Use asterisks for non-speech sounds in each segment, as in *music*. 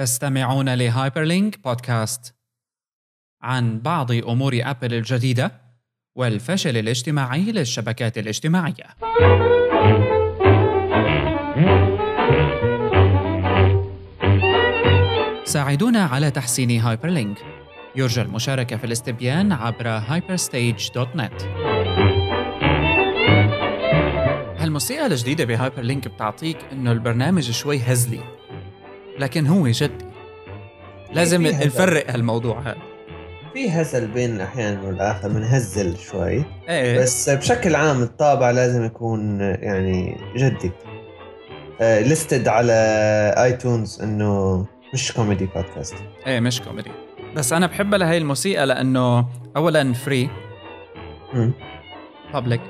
تستمعون لهايبرلينك بودكاست عن بعض أمور أبل الجديدة والفشل الاجتماعي للشبكات الاجتماعية. ساعدونا على تحسين هايبرلينك. يرجى المشاركة في الاستبيان عبر hyperstage.net. هالموسيقى الجديدة بهايبر لينك بتعطيك إنه البرنامج شوي هزلي لكن هو جدي. لازم هزل. نفرق هالموضوع هذا. في هزل بين أحيانا والآخر بنهزل شوي. إيه. بس بشكل عام الطابع لازم يكون يعني جدي. listed على iTunes إنه مش comedy podcast إيه مش كوميدي بس أنا بحبها لهي الموسيقى لأنه اولا free. Public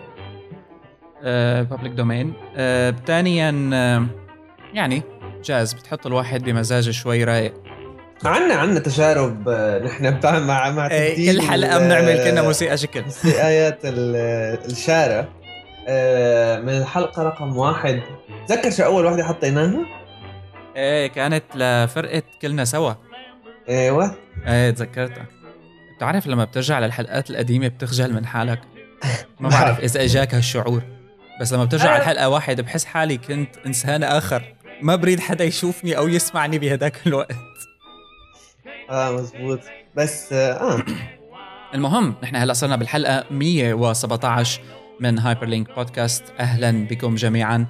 بابليك دومين ثانيا آه، يعني جاز بتحط الواحد بمزاج شوي رايق. عنا عنا تجارب آه، نحن مع مع إيه، كل حلقة ال- بنعمل كنا موسيقى شكل. *laughs* موسيقيات ال- الشارع. آه، من الحلقة رقم واحد. تذكر شو أول واحدة حطيناها؟ إيه كانت لفرقة كلنا سوا. أيوه. إيه تذكرتها. بتعرف لما بترجع للحلقات القديمة بتخجل من حالك؟ *laughs* ما بعرف إذا إجاك هالشعور. بس لما بترجع على الحلقة واحد بحس حالي كنت إنسان آخر. ما بريد حدا يشوفني أو يسمعني بهداك الوقت. آه مزبوط بس آه, آه. المهم نحن هلا صرنا بالحلقة 117 من هايبر لينك بودكاست أهلا بكم جميعا.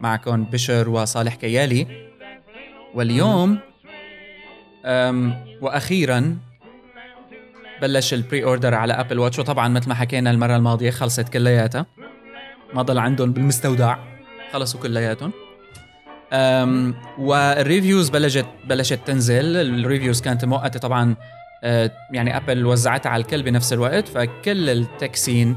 معكم بشر وصالح كيالي. واليوم أم وأخيرا بلش ال pre-order على Apple Watch وطبعا مثل ما حكينا المرة الماضية خلصت كلياتها. ما ضل عندهم بالمستودع. خلصوا كلياتهم. وال reviews بلشت بلشت تنزل. الريفيوز كانت مؤقته طبعا أه، يعني Apple وزعتها على الكل بنفس الوقت فكل ال tech scene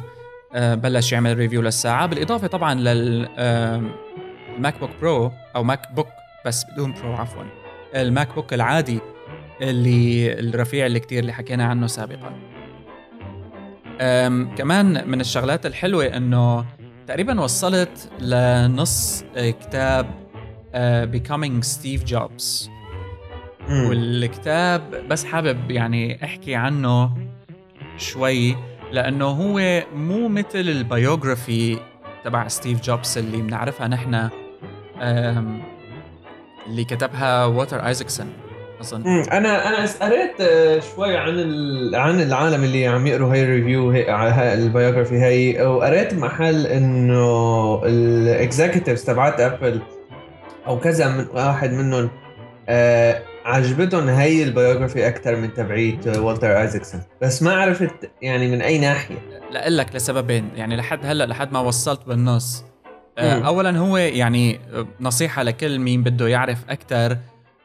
أه، بلش يعمل review للساعة. بالإضافة طبعا لل MacBook Pro أو MacBook بس بدون Pro عفوا. ال MacBook العادي اللي الرفيع اللي كتير اللي حكينا عنه سابقا. كمان من الشغلات الحلوة إنه تقريبا وصلت لنص كتاب Becoming Steve Jobs مم. والكتاب بس حابب يعني أحكي عنه شوي لأنه هو مو مثل ال biography تبع ستيف جوبز اللي بنعرفها نحن اللي كتبها والتر آيزكسون أظن. أنا أنا قريت آه، شوي عن. عن العالم اللي عم يقروا هاي ال review هاي ال biography هاي وقريت محل إنه ال executives تبعت Apple أو كذا من واحد منهم آه عجبتهم هاي ال biography أكثر من تبعيت والتر آيزكسون. بس ما عرفت يعني من أي ناحية. لك لسببين يعني لحد هلأ لحد ما وصلت بالنص. آه،. اولا هو يعني آه، نصيحة لكل مين بده يعرف أكثر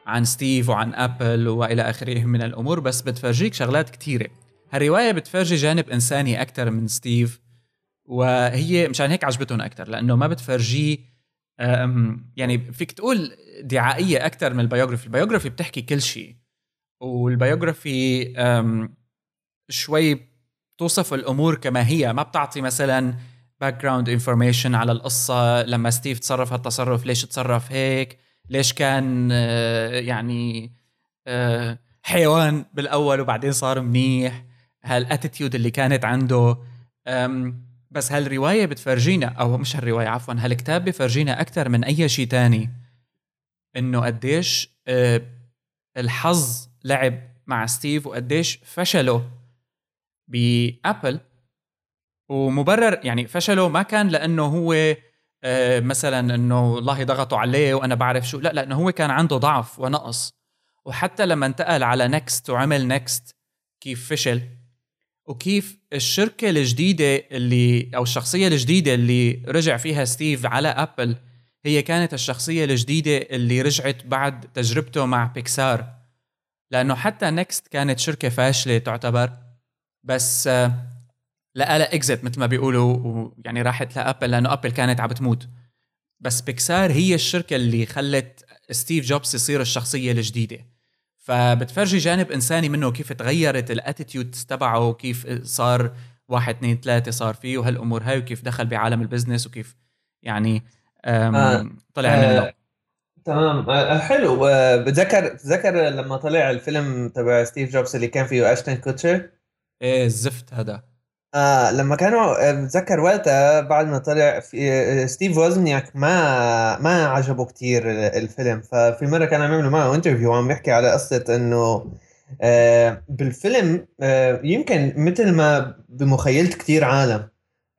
عن ستيف وعن أبل وإلى آخره من الأمور بس بتفرجيك شغلات كثيره هالرواية بتفرجي جانب إنساني أكثر من ستيف وهي مشان هيك عجبتهم أكثر لأنه ما بتفرجيه يعني فيك تقول دعائية أكثر من ال biography. ال biography بتحكي كل شيء والبيوغرافي شوي توصف الأمور كما هي. ما بتعطي مثلا background information على القصة لما ستيف تصرف هالتصرف ليش تصرف هيك؟ ليش كان آه، يعني آه، حيوان بالأول وبعدين صار منيح؟ هال attitude اللي كانت عنده. بس هالرواية بتفرجينا أو مش هالرواية عفوا هالكتاب بفرجينا أكثر من أي شيء تاني. إنه قديش آه، الحظ لعب مع ستيف وقديش فشله بأبل ومبرر يعني فشله ما كان لأنه هو آه، مثلا إنه والله ضغطوا عليه وأنا بعرف شو لا لأنه هو كان عنده ضعف ونقص. وحتى لما انتقل على نكست وعمل نكست كيف فشل. وكيف الشركة الجديدة اللي أو الشخصية الجديدة اللي رجع فيها ستيف على أبل هي كانت الشخصية الجديدة اللي رجعت بعد تجربته مع بيكسار. لأنه حتى نكست كانت شركة فاشلة تعتبر بس آه، لقى لها exit مثل ما بيقولوا ويعني راحت لأبل لأنه أبل كانت عم بتموت. بس بيكسار هي الشركة اللي خلت ستيف جوبز يصير الشخصية الجديدة. فبتفرجي جانب إنساني منه كيف تغيرت ال attitude تبعه وكيف صار واحد اثنين ثلاثة صار فيه وهالأمور هاي وكيف دخل بعالم ال business وكيف يعني آه. طلع آه، منه تمام. آه، حلو. آه، بتذكر بتذكر لما طلع الفيلم تبع ستيف جوبز اللي كان فيه آشتن كوتشر؟ إيه الزفت هذا. آه لما كانوا بتذكر وقتها بعد ما طلع في ستيف وزنياك ما ما عجبه كتير الفيلم. ففي مرة كان عم يعملوا معه interview وعم بيحكي على قصة إنه آه بالفيلم آه يمكن مثل ما بمخيلة كتير عالم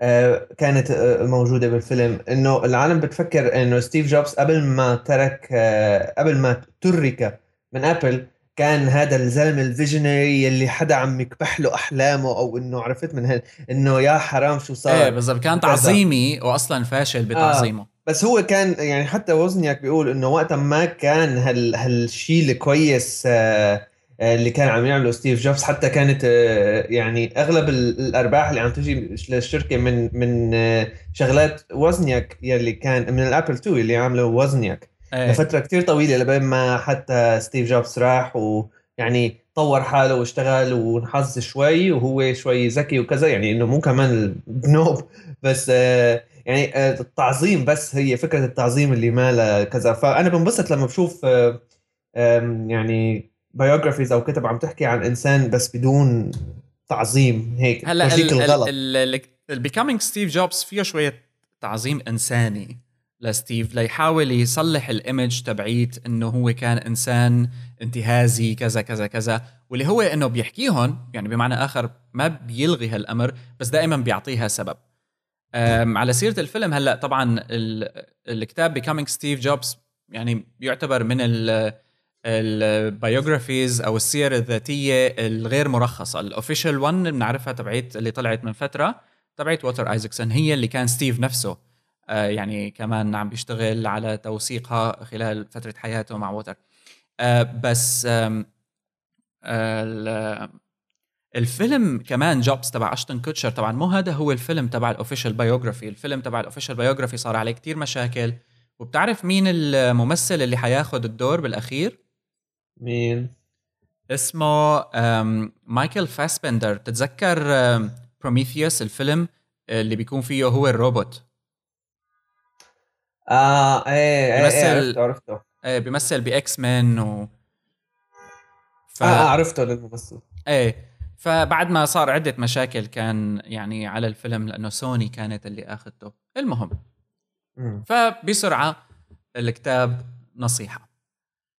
آه كانت آه موجودة بالفيلم. إنه العالم بتفكر إنه ستيف جوبز قبل ما ترك آه قبل ما ترك من ابل كان هذا الزلمة ال visionary اللي حدا عم يكبح له أحلامه أو إنه عرفت من هن إنه يا حرام شو صار. إيه بالضبط كان تعظيمي واصلا فاشل بتعظيمه. آه. بس هو كان يعني حتى وزنياك بيقول إنه وقتها ما كان هال هالشيء الكويس آه اللي كان عم يعمله ستيف جوبز. حتى كانت آه يعني أغلب الأرباح اللي عم تجي للشركة من من آه شغلات وزنياك يلي كان من الأبل 2 اللي عامله وزنياك. أيه. لفترة كتير طويلة لبين ما حتى ستيف جوبز راح ويعني طور حاله واشتغل ونحظ شوي وهو شوي ذكي وكذا يعني إنه مو كمان بنوب بس آه يعني آه التعظيم بس هي فكرة التعظيم اللي ما كذا. فأنا بنبسط لما بشوف آه يعني biographies أو كتب عم تحكي عن إنسان بس بدون تعظيم هيك. هلأ الغلط. ال Becoming ستيف جوبز فيه شوية تعظيم إنساني. لستيف ليحاول يصلح ال image تبعيت إنه هو كان إنسان انتهازي كذا كذا كذا واللي هو إنه بيحكيهم يعني بمعنى آخر ما بيلغي هالأمر بس دائما بيعطيها سبب. على سيرة الفيلم هلأ طبعا الكتاب Becoming ستيف جوبز يعني بيعتبر من ال biographies أو السير الذاتية الغير مرخصة. ال official one بنعرفها تبعيت اللي طلعت من فترة تبعيت وولتر ايزكسون هي اللي كان ستيف نفسه. يعني كمان عم بيشتغل على توثيقها خلال فترة حياته مع وولتر آه، بس الفيلم كمان جوبز تبع آشتن كوتشر طبعا مو هذا هو الفيلم تبع ال official biography الفيلم تبع ال official biography صار عليه كتير مشاكل. وبتعرف مين الممثل اللي حياخد الدور بالأخير؟ مين؟ اسمه مايكل فاسبندر. تتذكر بروميثيوس الفيلم اللي بيكون فيه هو الروبوت؟ آه إيه إيه, إيه عرفته عرفته. إيه بيمثل ب X-Men و ف... آه, آه عرفته للممثل إيه فبعد ما صار عدة مشاكل كان يعني على الفيلم لأنه سوني كانت اللي أخذته. المهم م. فبسرعة الكتاب نصيحة.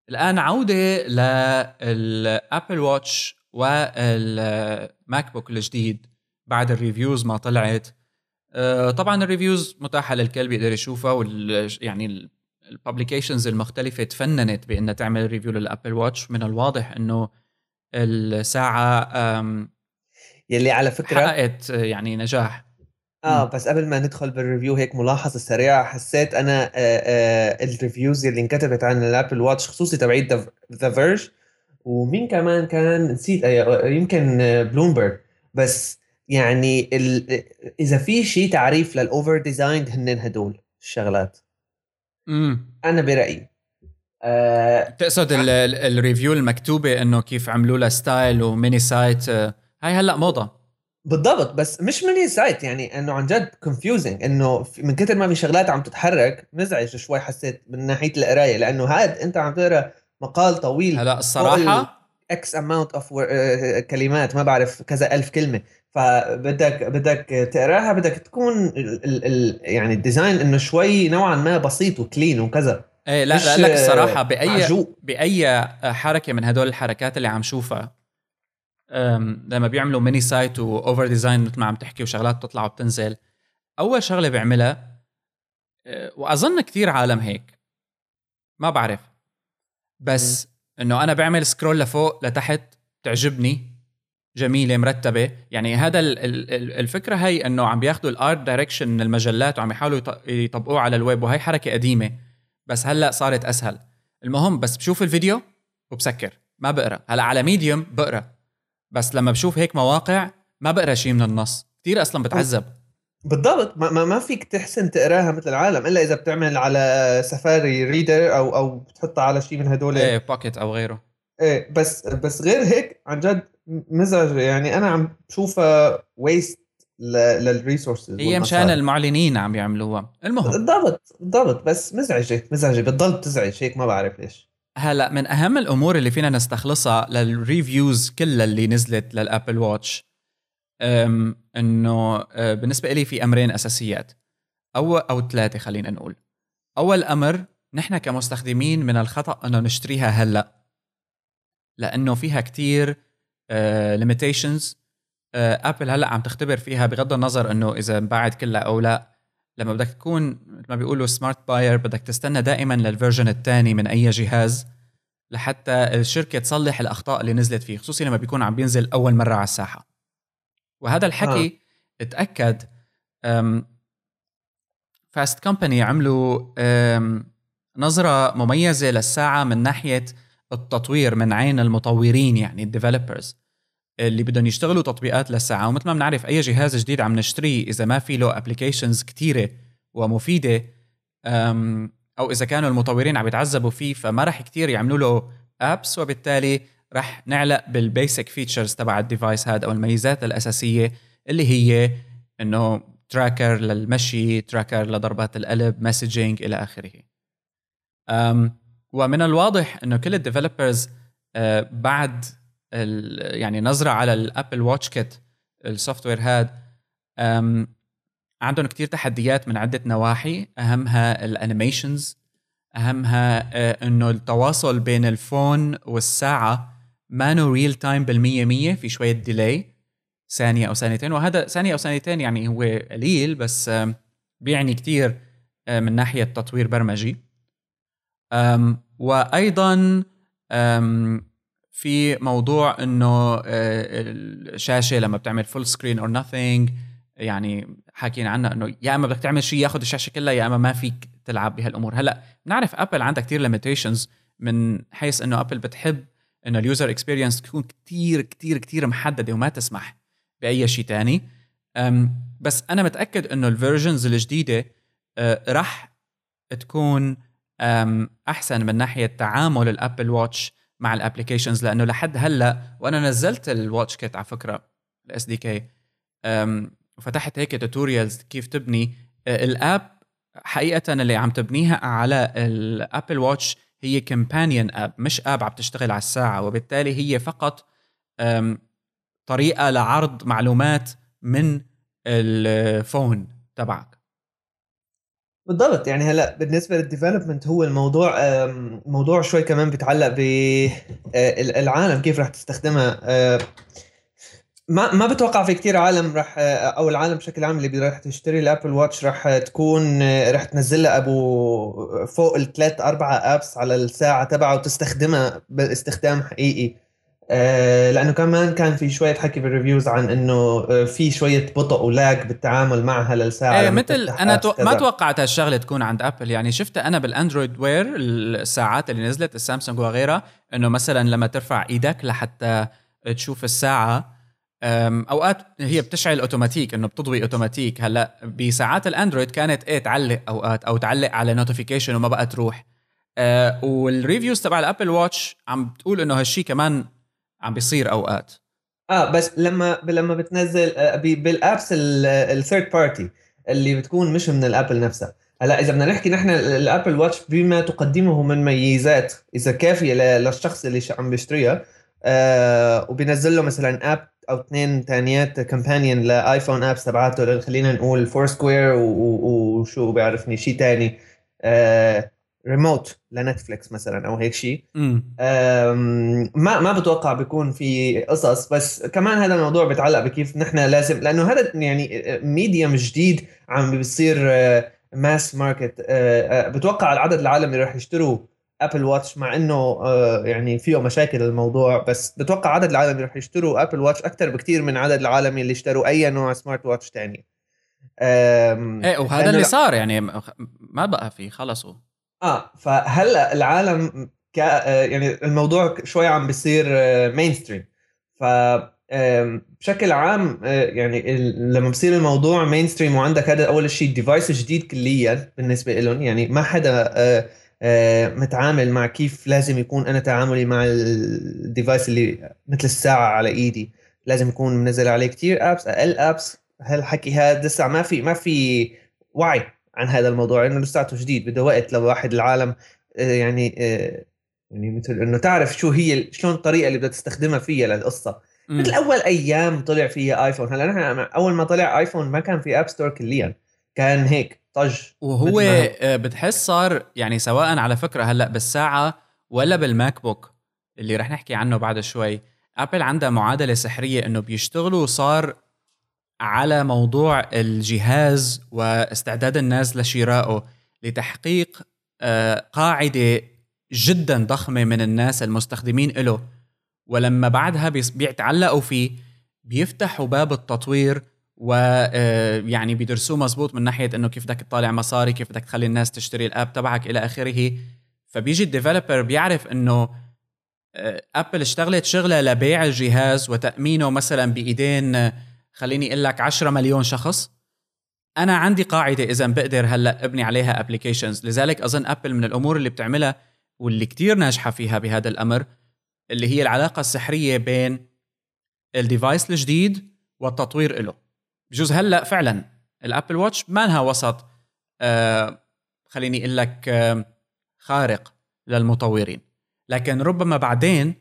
الآن عودة لل Apple Watch وال MacBook الجديد بعد ال reviews ما طلعت. آه، طبعا ال reviews متاحة للكل بيقدر يشوفها وال يعني ال publications المختلفة تفننت بأنها تعمل review لل Apple Watch من الواضح إنه الساعة يلي على فكرة حققت يعني نجاح. آه بس قبل ما ندخل بال review هيك ملاحظة سريعة حسيت أنا آه آه ال reviews اللي انكتبت عن ال Apple Watch خصوصي تبعيت The Verge ومين كمان كان؟ نسيت آه، يمكن بلومبرج بس يعني ال... إذا في شيء تعريف لل over designed هن هدول الشغلات. امم أنا برأيي أه... تقصد ال review المكتوبة إنه كيف عملوا لها style و mini site آه، هاي هلأ موضة. بالضبط بس مش mini site يعني إنه عن جد confusing إنه من كثر ما في شغلات عم تتحرك مزعج شوي حسيت من ناحية القراية لأنه هاد أنت عم تقرأ مقال طويل هلأ الصراحة x amount of كلمات ما بعرف كذا ألف كلمة. فبدك بدك تقراها بدك تكون ال ال يعني ال design إنه شوي نوعا ما بسيط و clean وكذا. إيه لا لا لك الصراحه باي عجوب. بأي حركة من هدول الحركات اللي عم شوفها لما بيعملوا mini site و over design مثل ما عم تحكي وشغلات تطلع وبتنزل أول شغلة بيعملها أه، وأظن كثير عالم هيك ما بعرف بس إنه أنا بعمل scroll لفوق لتحت تعجبني جميلة مرتبة. يعني هذا الفكرة هي إنه عم بياخذوا ال art direction من المجلات وعم يحاولوا يطبقوه على الويب وهي حركة قديمة. بس هلأ صارت أسهل. المهم بس بشوف الفيديو وبسكر. ما بقرأ. هلأ على ميديوم بقرأ. بس لما بشوف هيك مواقع ما بقرأ شيء من النص. كثير أصلا بتعذب. بالضبط. ما, ما فيك تحسن تقراها مثل العالم إلا إذا بتعمل على سفاري reader أو أو بتحطها على شيء من هدول. إيه Pocket أو غيره. إيه بس بس غير هيك عن جد مزعجه يعني أنا عم بشوفها waste لل resources هي مشان المعلنين عم يعملوها المهم. بالضبط بالضبط. بس مزعجة مزعجة. بتضل تزعج. هيك ما بعرف ليش. هلأ من أهم الأمور اللي فينا نستخلصها لل reviews كلها اللي نزلت لل Apple Watch إنه أه، بالنسبة لي في أمرين أساسيات. أو أو ثلاثة خلينا نقول. أول أمر نحن كمستخدمين من الخطأ إنه نشتريها هلأ. لأنه فيها كتير limitations Apple هلأ عم تختبر فيها بغض النظر إنه إذا انباعت كلها أو لا. لما بدك تكون مثل ما بيقولوا smart buyer بدك تستنى دائما لل version الثاني من أي جهاز لحتى الشركة تصلح الأخطاء اللي نزلت فيه خصوصي لما بيكون عم بينزل أول مرة على الساحة. وهذا الحكي آه. اتاكد Fast Company عملوا نظرة مميزة للساعة من ناحية التطوير من عين المطورين يعني ال developers اللي بدهم يشتغلوا تطبيقات للساعة. ومثل ما بنعرف أي جهاز جديد عم نشتريه إذا ما في له applications كثيره ومفيدة أو إذا كانوا المطورين عم يتعذبوا فيه فما راح كثير يعملوا له apps وبالتالي راح نعلق بال basic features تبع ال device هذا أو الميزات الأساسية اللي هي إنه tracker للمشي tracker لضربات القلب messaging إلى آخره. ومن الواضح إنه كل ال developers آه، بعد يعني نظرة على ال Apple WatchKit ال software هاد عندهم كتير تحديات من عدة نواحي. أهمها ال animations أهمها آه، إنه التواصل بين ال phone والساعة ما نو real time بالمية مية في شوية delay ثانية أو ثانيتين. وهذا ثانية أو ثانيتين يعني هو قليل بس بيعني كتير آه، من ناحية تطوير برمجي. وأيضا في موضوع إنه آه، الشاشة لما بتعمل full screen or nothing يعني حاكيين عنها إنه يا إما بدك تعمل شيء ياخذ الشاشة كلها يا إما ما فيك تلعب بهالأمور. هلأ بنعرف Apple عندها كثير limitations من حيث إنه Apple بتحب إنه ال user experience تكون كثير كثير كثير محددة وما تسمح بأي شيء ثاني بس أنا متأكد إنه ال versions الجديدة آه، راح تكون أحسن من ناحية تعامل ال Apple Watch مع ال applications لأنه لحد هلأ وأنا نزلت ال WatchKit على فكرة ال SDK. وفتحت هيك tutorials كيف تبني. ال app حقيقة اللي عم تبنيها على ال Apple Watch هي companion app مش app عم تشتغل على الساعة وبالتالي هي فقط طريقة لعرض معلومات من ال phone تبعك. بالضبط. يعني هلأ بالنسبة لل development هو الموضوع موضوع شوي كمان بيتعلق بالعالم كيف راح تستخدمها ما ما بتوقع في كتير عالم راح أو العالم بشكل عام اللي راح تشتري ال Apple Watch راح تكون راح تنزل لها أبو فوق الثلاث أربع apps على الساعة تبعه وتستخدمها باستخدام حقيقي. آه، لأنه كمان كان في شوية حكي بال reviews عن إنه آه، في شوية بطء و lag بالتعامل معها للساعة إيه مثل أنا تو... ما توقعت هالشغلة تكون عند Apple يعني شفتها أنا بال Android Wear الساعات اللي نزلت السامسونج وغيرها إنه مثلا لما ترفع إيدك لحتى تشوف الساعة أوقات هي بتشعل اوتوماتيك إنه بتضوي اوتوماتيك هلأ بساعات ال Android كانت إيه تعلق أوقات أو تعلق على notification وما بقى تروح. أه وال reviews تبع ال Apple Watch عم بتقول إنه هالشيء كمان عم بيصير أوقات. آه بس لما لما بتنزل آه، بال apps ال third party اللي بتكون مش من ال Apple نفسها. هلأ إذا بدنا نحكي نحن ال Apple Watch بما تقدمه من ميزات إذا كافية للشخص اللي عم بيشتريها آه وبينزل له مثلا app أو اثنين ثانيات companion ل iPhone apps تبعاته خلينا نقول Foursquare وشو بيعرفني شيء ثاني آه ريموت لنتفليكس مثلا أو هيك شيء. ما ما بتوقع بيكون في قصص بس كمان هذا الموضوع بيتعلق بكيف نحن لازم لأنه هذا يعني medium جديد عم بيصير mass market بتوقع عدد العالم اللي راح يشتروا Apple Watch مع إنه آه، يعني فيه مشاكل الموضوع بس بتوقع عدد العالم اللي راح يشتروا Apple Watch أكثر بكثير من عدد العالم اللي اشتروا أي نوع smart watch ثاني إيه وهذا اللي صار يعني ما بقى في خلصوا. آه فهلا العالم ك يعني الموضوع شوي عم بيصير mainstream ف بشكل عام آه، يعني لما بصير الموضوع mainstream وعندك هذا أول شيء device جديد كليا بالنسبة لهم يعني ما حدا آه، آه، متعامل مع كيف لازم يكون أنا تعاملي مع ال device اللي مثل الساعة على إيدي. لازم يكون منزل عليه كتير apps أقل apps هالحكي هذا لسه ما في ما في وعي. عن هذا الموضوع لأنه لساته جديد بده وقت لواحد العالم آه، يعني آه، يعني مثل إنه تعرف شو هي شلون الطريقة اللي بدها تستخدمها فيها للقصة. م. مثل أول أيام طلع فيها آيفون. هلأ نحن أول ما طلع آيفون ما كان في App Store كليا. كان هيك طج. وهو آه، بتحس صار يعني سواء على فكرة هلأ بالساعة ولا بال MacBook اللي رح نحكي عنه بعد شوي Apple عندها معادلة سحرية إنه بيشتغلوا صار على موضوع الجهاز واستعداد الناس لشرائه لتحقيق آه، قاعدة جدا ضخمة من الناس المستخدمين له ولما بعدها بيتعلقوا فيه بيفتحوا باب التطوير ويعني آه، بيدرسوه مزبوط من ناحية إنه كيف بدك تطالع مصاري كيف بدك تخلي الناس تشتري ال app تبعك إلى آخره. فبيجي ال developer بيعرف إنه Apple آه، اشتغلت شغلة لبيع الجهاز وتأمينه مثلا بإيدين خليني أقول لك 10 مليون شخص. أنا عندي قاعدة إذا بقدر هلأ أبني عليها applications لذلك أظن Apple من الأمور اللي بتعملها واللي كتير ناجحة فيها بهذا الأمر اللي هي العلاقة السحرية بين ال device الجديد والتطوير له بجوز هلأ فعلا ال Apple Watch ما لها وسط آه خليني أقول لك آه خارق للمطورين. لكن ربما بعدين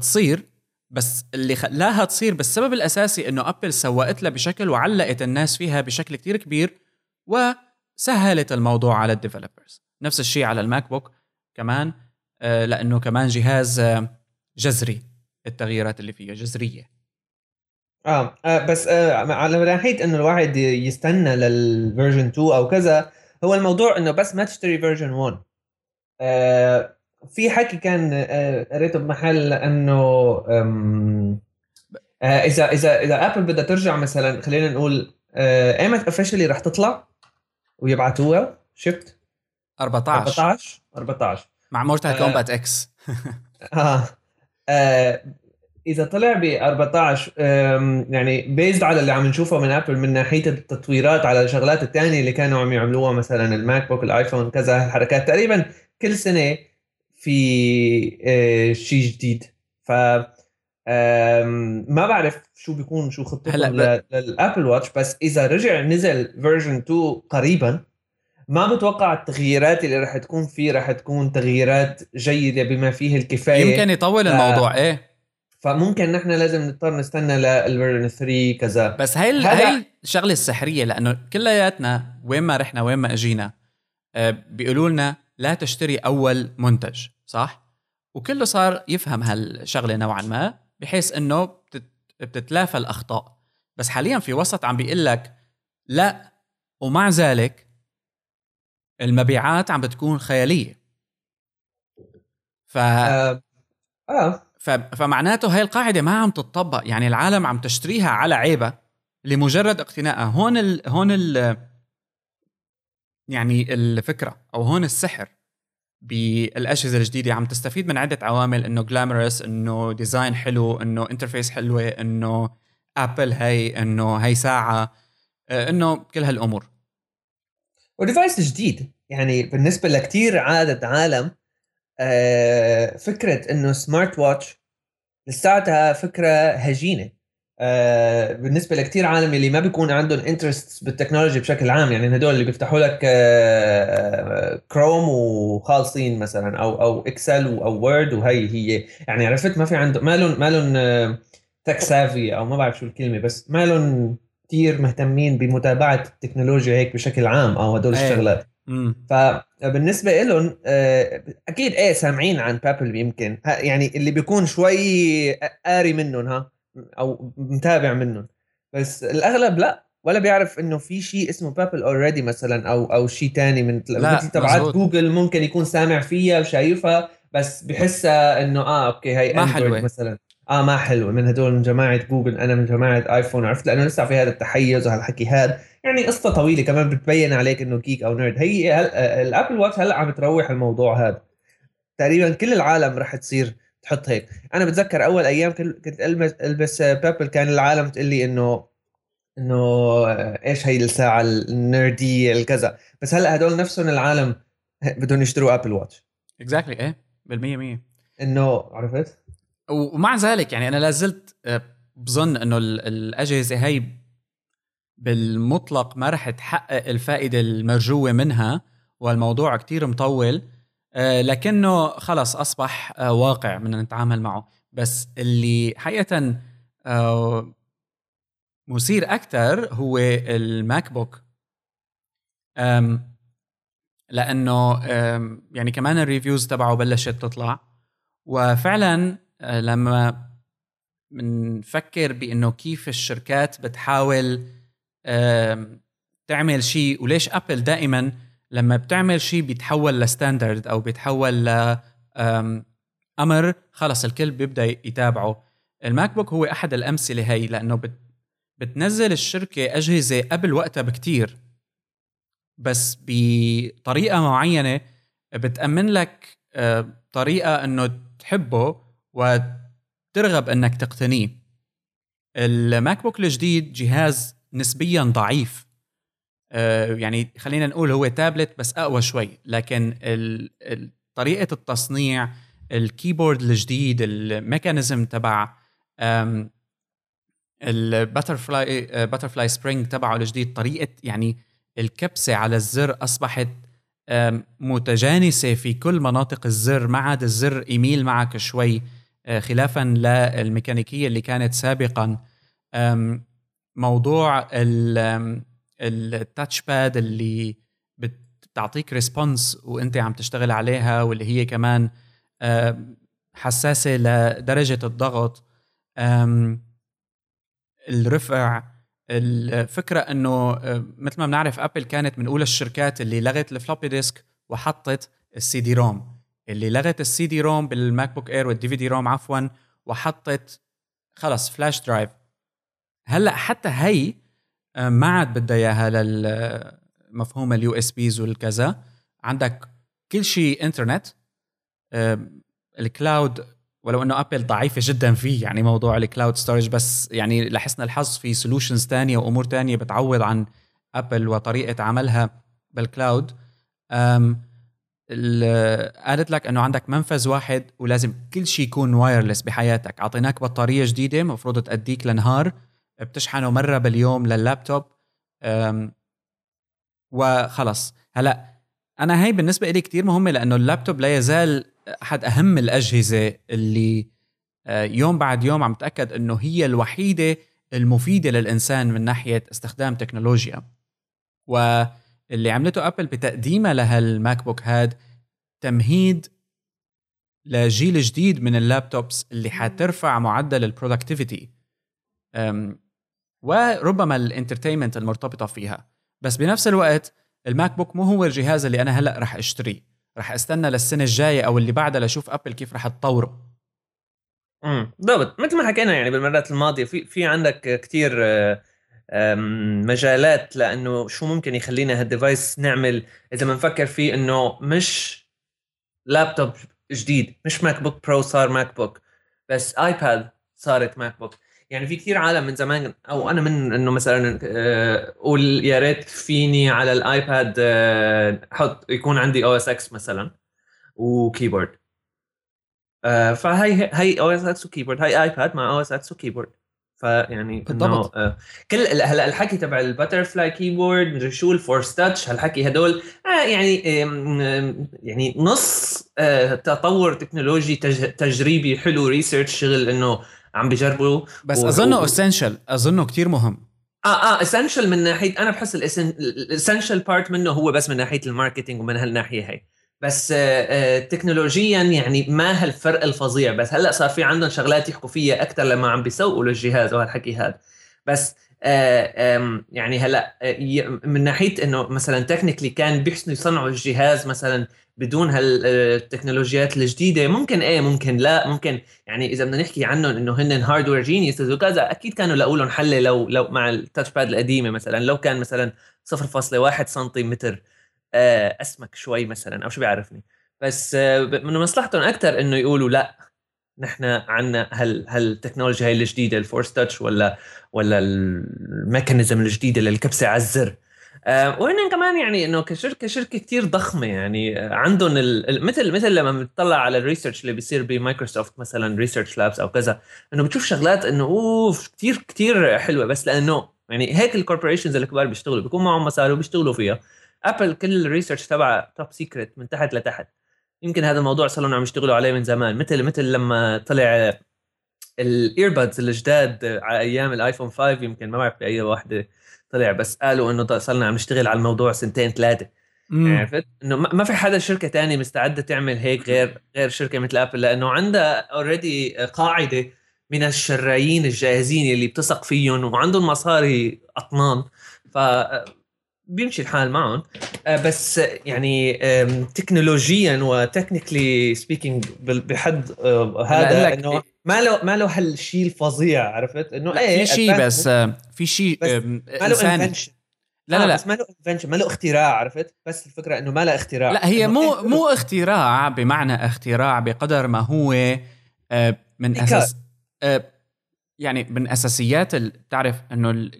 تصير بس اللي خلاها تصير بالسبب الأساسي إنه Apple سوقت لها بشكل وعلقت الناس فيها بشكل كتير كبير وسهلت الموضوع على ال developers نفس الشيء على ال MacBook كمان آه، لأنه كمان جهاز آه، جذري التغييرات اللي فيه جذرية. آه, آه بس آه على ناحيه إنه الواحد يستنى لل version 2 أو كذا هو الموضوع إنه بس ما تشتري version 1 آه في حكي كان آه، قريته بمحل انه آه، إذا إذا إذا Apple بدها ترجع مثلا خلينا نقول آه، إيمت officially رح تطلع ويبعتوها شفت؟ 14 14 14 مع Mortal Kombat X آه إذا طلع ب 14 يعني بيزد على اللي عم نشوفه من Apple من ناحية التطويرات على الشغلات الثانية اللي كانوا عم يعملوها مثلا ال MacBook الايفون كذا الحركات تقريبا كل سنة في آه، شيء جديد. ف ما بعرف شو بيكون شو خطتهم هلأ لل Apple Watch بس إذا رجع نزل version 2 قريبا ما بتوقع التغييرات اللي رح تكون فيه رح تكون تغييرات جيدة بما فيه الكفاية. يمكن يطول ف... الموضوع إيه. فممكن نحن لازم نضطر نستنى لل version 3 كذا. بس هاي هذا... هاي الشغلة السحرية لأنه كلياتنا وين ما رحنا وين ما إجينا آه، بيقولوا لنا لا تشتري أول منتج صح؟ وكله صار يفهم هالشغلة نوعا ما بحيث إنه بتتلافى الأخطاء. بس حاليا في وسط عم بيقول لك لا ومع ذلك المبيعات عم بتكون خيالية. ف آه. آه. ف... فمعناته هاي القاعدة ما عم تطبق يعني العالم عم تشتريها على عيبة لمجرد اقتنائها هون ال... هون ال... يعني الفكرة أو هون السحر بالأجهزة الجديدة عم تستفيد من عدة عوامل إنه glamorous إنه design حلو إنه interface حلوة إنه Apple هي إنه هي ساعة آه، إنه كل هالأمور. و device جديد. يعني بالنسبة لكثير عادة عالم آه، فكرة إنه smart watch لساتها فكرة هجينة. آه، بالنسبة لكثير عالم اللي ما بيكون عندهم interest بال technology بشكل عام يعني هدول اللي بيفتحوا لك كروم آه، وخالصين مثلا أو أو Excel أو Word وهي هي. يعني عرفت ما في عنده ما لهم ما لهم tech savvy أو ما بعرف شو الكلمة بس ما لهم كثير مهتمين بمتابعة التكنولوجيا هيك بشكل عام أو هدول إيه. الشغلات. فبالنسبه لهم آه، أكيد إيه سامعين عن Pebble يمكن يعني اللي بيكون شوي قاري منهم ها. أو متابع منهم. بس الأغلب لا ولا بيعرف إنه في شيء اسمه Pebble already مثلا أو أو شيء ثاني من مثل تبعات جوجل ممكن يكون سامع فيها وشايفها بس بحسها إنه آه okay هي ما حلوة. مثلا. آه ما حلوة. من هدول من جماعة جوجل أنا من جماعة ايفون عرفت؟ لأنه لسه في هذا التحيز وهالحكي هذا. يعني قصة طويلة كمان بتبين عليك إنه geek أو nerd هي هل... ال Apple Watch هلأ عم تروح الموضوع هذا. تقريبا كل العالم رح تصير تحط هيك. أنا بتذكر أول أيام كنت البس ألبس Pebble كان العالم تقول لي إنه إنه إيش هي الساعة ال nerdy الكذا. بس هلأ هدول نفسهم العالم *laughs* بدهم يشتروا ابل واتش اكزاكتلي إيه بالمية مية. إنه عرفت؟ ومع ذلك يعني أنا لازلت آه، بظن إنه الأجهزة هي بالمطلق ما رح تحقق الفائدة المرجوة منها والموضوع كتير مطول. لكنه خلص أصبح آه، واقع بدنا نتعامل معه. بس اللي حقيقة آه، مثير أكثر هو الماك بوك. لأنه يعني كمان ال reviews تبعه بلشت تطلع. وفعلا لما بنفكر بإنه كيف الشركات بتحاول تعمل شيء وليش ابل دائما لما بتعمل شيء بيتحول ل standard أو بيتحول ل أمر خلص الكل بيبدأ يتابعه. الماك بوك هو أحد الأمثلة هي لأنه بت بتنزل الشركة أجهزة قبل وقتها بكتير. بس بطريقة معينة بتأمن لك آه، طريقة إنه تحبه وترغب إنك تقتنيه. الماك بوك الجديد جهاز نسبيا ضعيف. يعني خلينا نقول هو تابلت بس أقوى شوي. لكن طريقة التصنيع ال keyboard الجديد ال mechanism تبع ال butterfly butterfly spring تبعه الجديد طريقة يعني الكبسة على الزر أصبحت متجانسة في كل مناطق الزر ما عاد الزر يميل معك شوي آه، خلافا للميكانيكية اللي كانت سابقا. موضوع ال touch pad اللي بتعطيك response وانت عم تشتغل عليها واللي هي كمان حساسة لدرجة الضغط. الرفع الفكرة إنه مثل ما بنعرف ابل كانت من أولى الشركات اللي لغت ال floppy disk وحطت ال CD-ROM اللي لغت ال CD-ROM بالماك بوك اير وال DVD-ROM عفوا وحطت خلص flash drive هلأ حتى هي ما عاد بدها إياها للمفهوم ال USBs والكذا. عندك كل شيء انترنت ال cloud ولو إنه ابل ضعيفة جدا فيه يعني موضوع ال cloud storage بس يعني لحسن الحظ في solutions تانية وأمور تانية بتعوض عن ابل وطريقة عملها بال cloud قالت لك إنه عندك منفذ واحد ولازم كل شيء يكون wireless بحياتك. أعطيناك بطارية جديدة المفروض تأديك لنهار. بتشحنه مرة باليوم لللابتوب وخلص. هلأ أنا هي بالنسبة لي كتير مهمة لأنه اللابتوب لا يزال أحد أهم الأجهزة اللي يوم بعد يوم عم تأكد إنه هي الوحيدة المفيدة للإنسان من ناحية استخدام تكنولوجيا. واللي عملته أبل بتقديمها لهالماك بوك هاد تمهيد لجيل جديد من ال laptops اللي حترفع معدل ال productivity وربما ال entertainment المرتبطة فيها. بس بنفس الوقت الماك بوك مو هو الجهاز اللي أنا هلأ رح أشتريه. رح أستنى للسنة الجاية أو اللي بعدها لأشوف أبل كيف رح تطوره. امم بالضبط. مثل ما حكينا يعني بالمرات الماضية في في عندك كثير مجالات لأنه شو ممكن يخلينا هال device نعمل. إذا بنفكر فيه إنه مش لابتوب جديد مش ماك بوك برو صار ماك بوك. بس آيباد صارت ماك بوك. يعني في كثير عالم من زمان أو أنا من إنه مثلا آه، أقول يا ريت فيني على الآيباد آه، أحط يكون عندي OS X مثلا و keyboard. آه، فهي هي OS X و keyboard هي آيباد مع OS X و keyboard. فيعني بالضبط. آه كل هلا الحكي تبع ال butterfly keyboard مدري شو ال force touch هالحكي هدول آه يعني آه يعني نص آه تطور تكنولوجي تج تجريبي حلو research شغل إنه عم بجربوا بس و... أظنه essential أظنه كتير مهم. آه آه essential من ناحية أنا بحس ال essential part منه هو بس من ناحية ال marketing ومن هالناحية هي. بس آه، آه، تكنولوجيا يعني ما هالفرق الفظيع. بس هلأ صار في عندهم شغلات يحكوا فيها أكثر لما عم بيسوقوا للجهاز وهالحكي هذا. بس آه، يعني هلا من ناحية إنه مثلا technically كان بيحسنوا يصنعوا الجهاز مثلا بدون هالتكنولوجيات الجديدة ممكن إيه ممكن لا ممكن يعني إذا بدنا نحكي عنهم إنه هن hardware geniuses وكذا أكيد كانوا لقوا لهم حل لو لو مع ال touch pad القديمة مثلا لو كان مثلا 0.1 سنتيمتر آه، أسمك شوي مثلا أو شو بيعرفني. بس آه، من مصلحتهم أكثر إنه يقولوا لا. نحن عندنا هال هالتكنولوجيا هي الجديدة ال force touch ولا ولا ال mechanism الجديدة للكبسة على الزر. آه وهن كمان يعني إنه كشركة شركه كثير ضخمة يعني عندهم مثل مثل لما بتطلع على ال research اللي بيصير بمايكروسوفت مثلا research labs أو كذا إنه بتشوف شغلات إنه أوف كثير كثير حلوة بس لأنه يعني هيك ال corporations الكبار بيشتغلوا بيكون معهم مصاري وبيشتغلوا فيها. ابل كل ال research تبعها top secret من تحت لتحت. يمكن هذا الموضوع صار لهم عم يشتغلوا عليه من زمان. مثل مثل لما طلع ال earbuds الجداد على أيام الايفون 5 يمكن ما بعرف بأي واحدة طلع بس قالوا إنه صرنا عم نشتغل على الموضوع سنتين ثلاثة. عرفت؟ إنه ما في حدا شركة تانية مستعدة تعمل هيك غير غير شركة مثل ابل لأنه عندها already قاعدة من الشاريين الجاهزين اللي بتثق فيهم وعندهم مصاري أطنان. ف بيمشي الحال معهم. آه، بس يعني تكنولوجيا و technically speaking بحد آه، هذا إنه؟ ما له ما له هالشيء الفظيع عرفت؟ إنه إيه في شيء بس آه، في شيء ما له invention لا لا لا. بس ما له invention ما له اختراع عرفت؟ بس الفكرة إنه ما له اختراع. لا هي مو إيه مو اختراع بمعنى اختراع بقدر ما هو من أساس يعني من أساسيات بتعرف إنه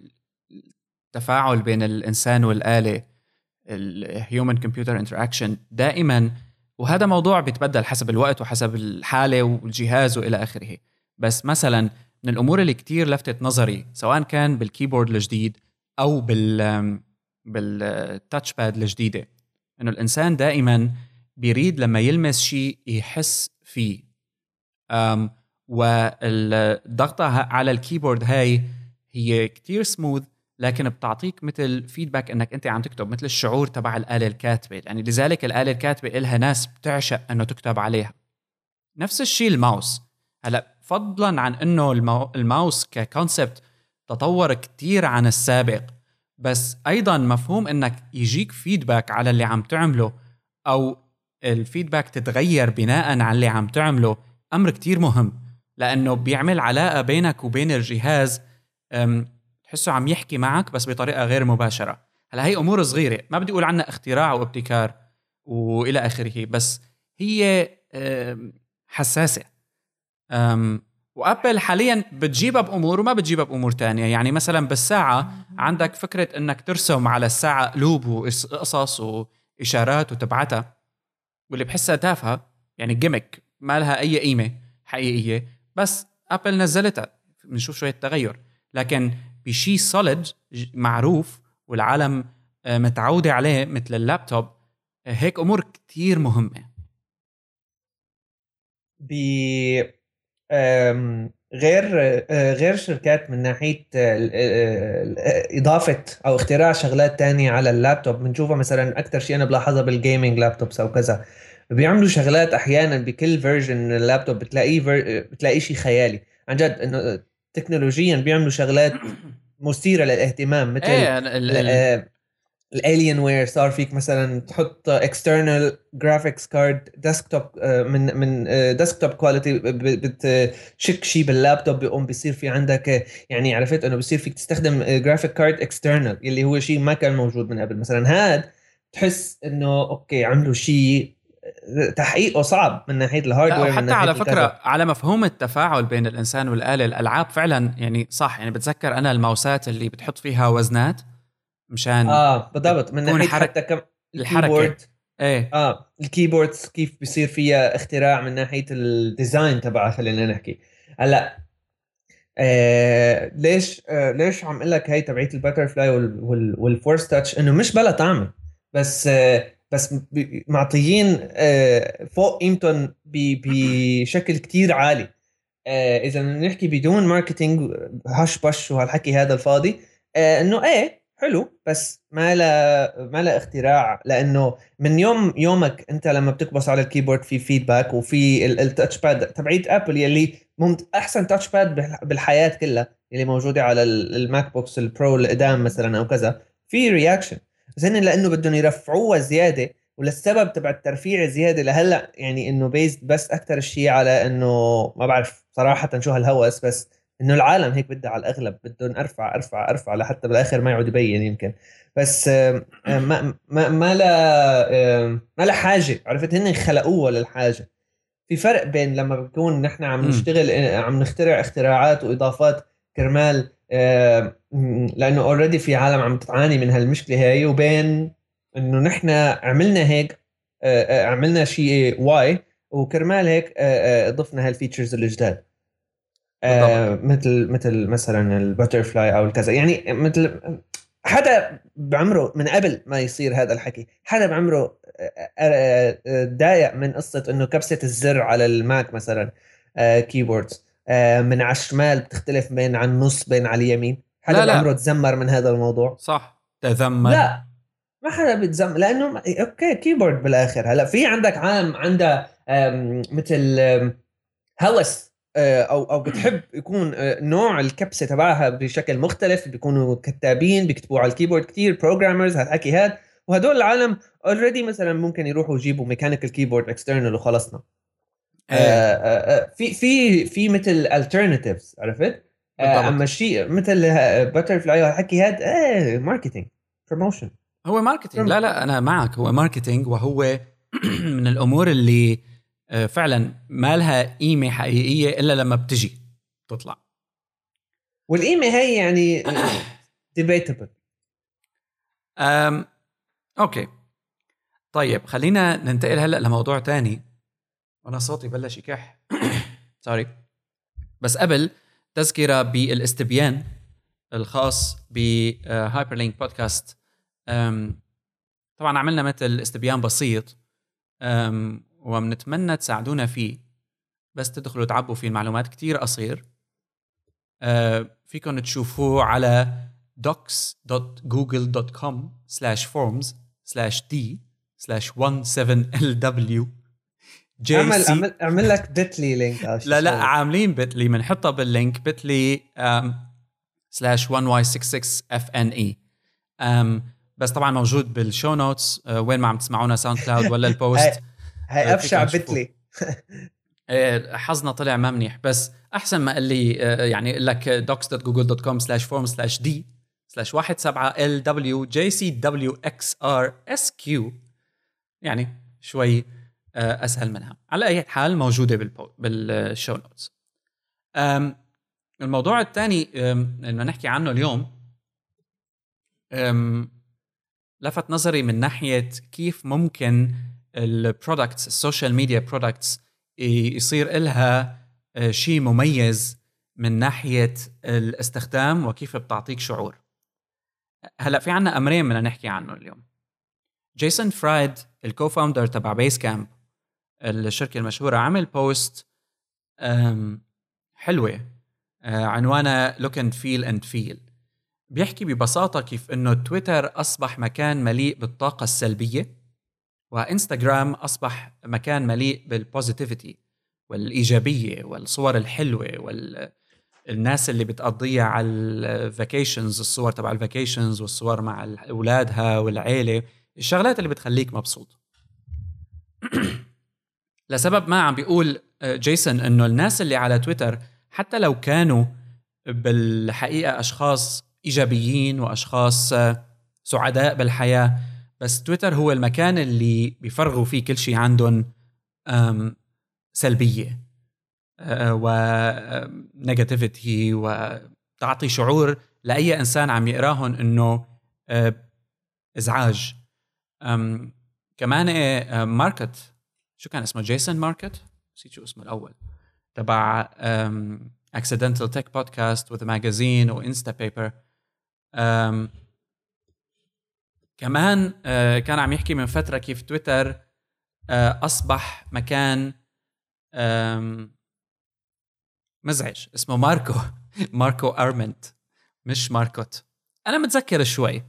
التفاعل بين الإنسان والآلة ال human computer interaction دائما. وهذا موضوع بيتبدل حسب الوقت وحسب الحالة والجهاز وإلى آخره. بس مثلا من الأمور اللي كتير لفتت نظري سواء كان بال keyboard الجديد أو بال بال touchpad الجديدة إنه الإنسان دائما بيريد لما يلمس شيء يحس فيه. والضغطة على ال keyboard هاي هي كتير سموث لكن بتعطيك مثل feedback إنك أنت عم تكتب مثل الشعور تبع الآلة الكاتبة. يعني لذلك الآلة الكاتبة لها ناس بتعشق إنه تكتب عليها. نفس الشيء الماوس. هلأ فضلا عن إنه. ال mouse ك concept تطور كتير عن السابق بس أيضا مفهوم إنك يجيك feedback على اللي عم تعمله أو الفيدباك تتغير بناء على اللي عم تعمله أمر كتير مهم. لأنه بيعمل علاقة بينك وبين الجهاز تحسه عم يحكي معك بس بطريقة غير مباشرة. هلأ هي أمور صغيرة ما بدي أقول عنها اختراع وابتكار وإلى آخره بس هي حساسة. وأبل حاليا بتجيبها بأمور وما بتجيبها بأمور تانية. يعني مثلا بالساعة عندك فكرة إنك ترسم على الساعة قلوب وقصص وإشارات وتبعتها واللي بحسها تافهة يعني gimmick ما لها أي قيمة حقيقية بس أبل نزلتها. بنشوف شوية تغير. لكن بشيء solid معروف والعالم آه، متعودة عليه مثل اللابتوب آه، هيك أمور كتير مهمة. ب غير آه، غير شركات من ناحية إضافة أو اختراع شغلات تانية على اللابتوب بنشوفها مثلا أكثر شيء أنا بلاحظها بال gaming laptops أو كذا. بيعملوا شغلات أحيانا بكل version من اللابتوب بتلاقيه بتلاقيه شيء خيالي. عن جد إنه تكنولوجيا بيعملوا شغلات *coughs* مثيرة للاهتمام. مثل إيه ال Alienware صار فيك مثلا تحط external graphics card desktop من من desktop quality بتشك شيء باللابتوب بيقوم بيصير في عندك يعني عرفت إنه بصير فيك تستخدم graphic card external اللي هو شيء ما كان موجود من قبل. مثلا هاد تحس إنه okay عملوا شيء تحقيقه صعب من ناحية ال hardware حتى ناحية على فكرة الكذا. على مفهوم التفاعل بين الإنسان والآلة الألعاب فعلا يعني صح يعني بتذكر أنا الماوسات اللي بتحط فيها وزنات مشان آه بالضبط. من ناحية حرك... حتى كم الحركة. إيه. آه ال keyboards كيف بيصير فيها اختراع من ناحية ال design تبعها خلينا نحكي. هلأ آه ليش آه ليش عم أقول لك هي تبعية ال butterfly وال force touch إنه مش بلا طعمة بس آه بس معطيين آه، فوق قيمتهم بشكل كتير عالي. آه، إذا نحكي بدون marketing هش بش وهالحكي هذا الفاضي آه، إنه إيه حلو بس ما لا ما لا اختراع. لأنه من يوم يومك أنت لما بتكبس على ال keyboard في feedback وفي ال touchpad تبعيت ابل يلي أحسن touchpad بالحياة كلها اللي موجودة على ال MacBooks ال Pro القدام مثلا أو كذا في reaction بس هن لأنه بدهم يرفعوها زيادة وللسبب تبع الترفيع زيادة. لهلأ يعني إنه بيزد بس أكثر شيء على إنه ما بعرف صراحة شو هالهوس بس إنه العالم هيك بدها على الأغلب. بدهم أرفع أرفع أرفع لحتى بالآخر ما يعود يبين يمكن. بس ما ما ما لا ما لا حاجة. عرفت؟ هن خلقوها للحاجة. في فرق بين لما بكون نحن عم نشتغل عم نخترع اختراعات وإضافات كرمال لأنه already في عالم عم تعاني من هالمشكلة هاي وبين إنه نحن عملنا هيك عملنا شيء y وكرمال هيك ضفنا هال features الجداد. آه مثل مثل مثلا ال butterfly أو الكذا. يعني مثل حدا بعمره من قبل ما يصير هذا الحكي حدا بعمره آه، آه، من قصة إنه كبسة الزر على الماك مثلا keyboards من على الشمال بتختلف بين على النص بين على اليمين. حدا لا لا. بعمره تزمر من هذا الموضوع؟ صح. تذمر لا ما حدا بيتزمر لأنه okay keyboard بالآخر. هلأ في عندك عالم عنده مثل هوس آه، أو أو بتحب يكون آه، نوع الكبسة تبعها بشكل مختلف. بيكونوا كتابين بيكتبوا على ال keyboard كثير programmers هالحكي هاد. وهدول العالم already مثلا ممكن يروحوا يجيبوا mechanical keyboard external وخلصنا. آه آه في في في مثل alternatives عرفت؟ آه أما الشيء مثل butterfly والحكي هاد إيه marketing promotion هو marketing لا لا أنا معك. هو marketing وهو *clears throat* من الأمور اللي آه، فعلا ما لها قيمة حقيقية إلا لما بتجي تطلع والقيمة هي يعني *clears throat* debatable okay. طيب خلينا ننتقل هلأ لموضوع تاني. وأنا صوتي بلش يكح. *coughs* sorry بس قبل تذكرة بالإستبيان الخاص بهايبر لينك بودكاست طبعا عملنا مثل استبيان بسيط وبنتمنى تساعدونا فيه. بس تدخلوا تعبوا فيه المعلومات كتير قصير. أه فيكم تشوفوه على docs.google.com slash forms slash d slash 17lw جي اعمل اعمل أعمل لك بتلي لينك لا لا عاملين بتلي بنحطها باللينك بتلي سلاش 1y66 fne بس طبعا موجود بالشو نوتس uh, وين ما عم تسمعونا ساوند كلاود ولا البوست هاي أبشع بتلي *laughs* إيه، حظنا طلع ما منيح بس أحسن ما قال لي آه، يعني لك docs.google.com slash form slash d slash 17 lw jcwxr يعني شوي آه، أسهل منها. على أي حال موجودة بال show notes. الموضوع الثاني اللي نحكي عنه اليوم لفت نظري من ناحية كيف ممكن ال products ال social media products يصير لها آه، شيء مميز من ناحية الاستخدام وكيف بتعطيك شعور. هلأ في عنا أمرين بدنا نحكي عنه اليوم. جيسون فرايد ال co-founder تبع بيس كامب الشركة المشهورة عمل post حلوة. آه، عنوانها look and feel and feel بيحكي ببساطة كيف إنه تويتر أصبح مكان مليء بالطاقة السلبية وإنستغرام أصبح مكان مليء بال positivity والإيجابية والصور الحلوة والناس اللي بتقضيها على ال vacations الصور تبع ال vacations والصور مع أولادها والعيلة الشغلات اللي بتخليك مبسوط. *clears throat* لسبب ما عم بيقول آه، جيسون إنه الناس اللي على تويتر حتى لو كانوا بالحقيقة أشخاص إيجابيين وأشخاص آه، سعداء بالحياة بس تويتر هو المكان اللي بيفرغوا فيه كل شيء عندهم سلبية آه، و negativity وتعطي شعور لأي إنسان عم يقراهم إنه آه، إزعاج. كمان آه، ماركوت شو كان اسمه؟ جيسون ماركوت نسيت شو اسمه الأول. تبع اكسيدنتال تك بودكاست وذا ماجازين وانستا بيبر كمان آه، كان عم يحكي من فترة كيف تويتر آه، أصبح مكان مزعج. اسمه ماركو. *laughs* ماركو أرمنت. مش ماركوت. أنا متذكر شوي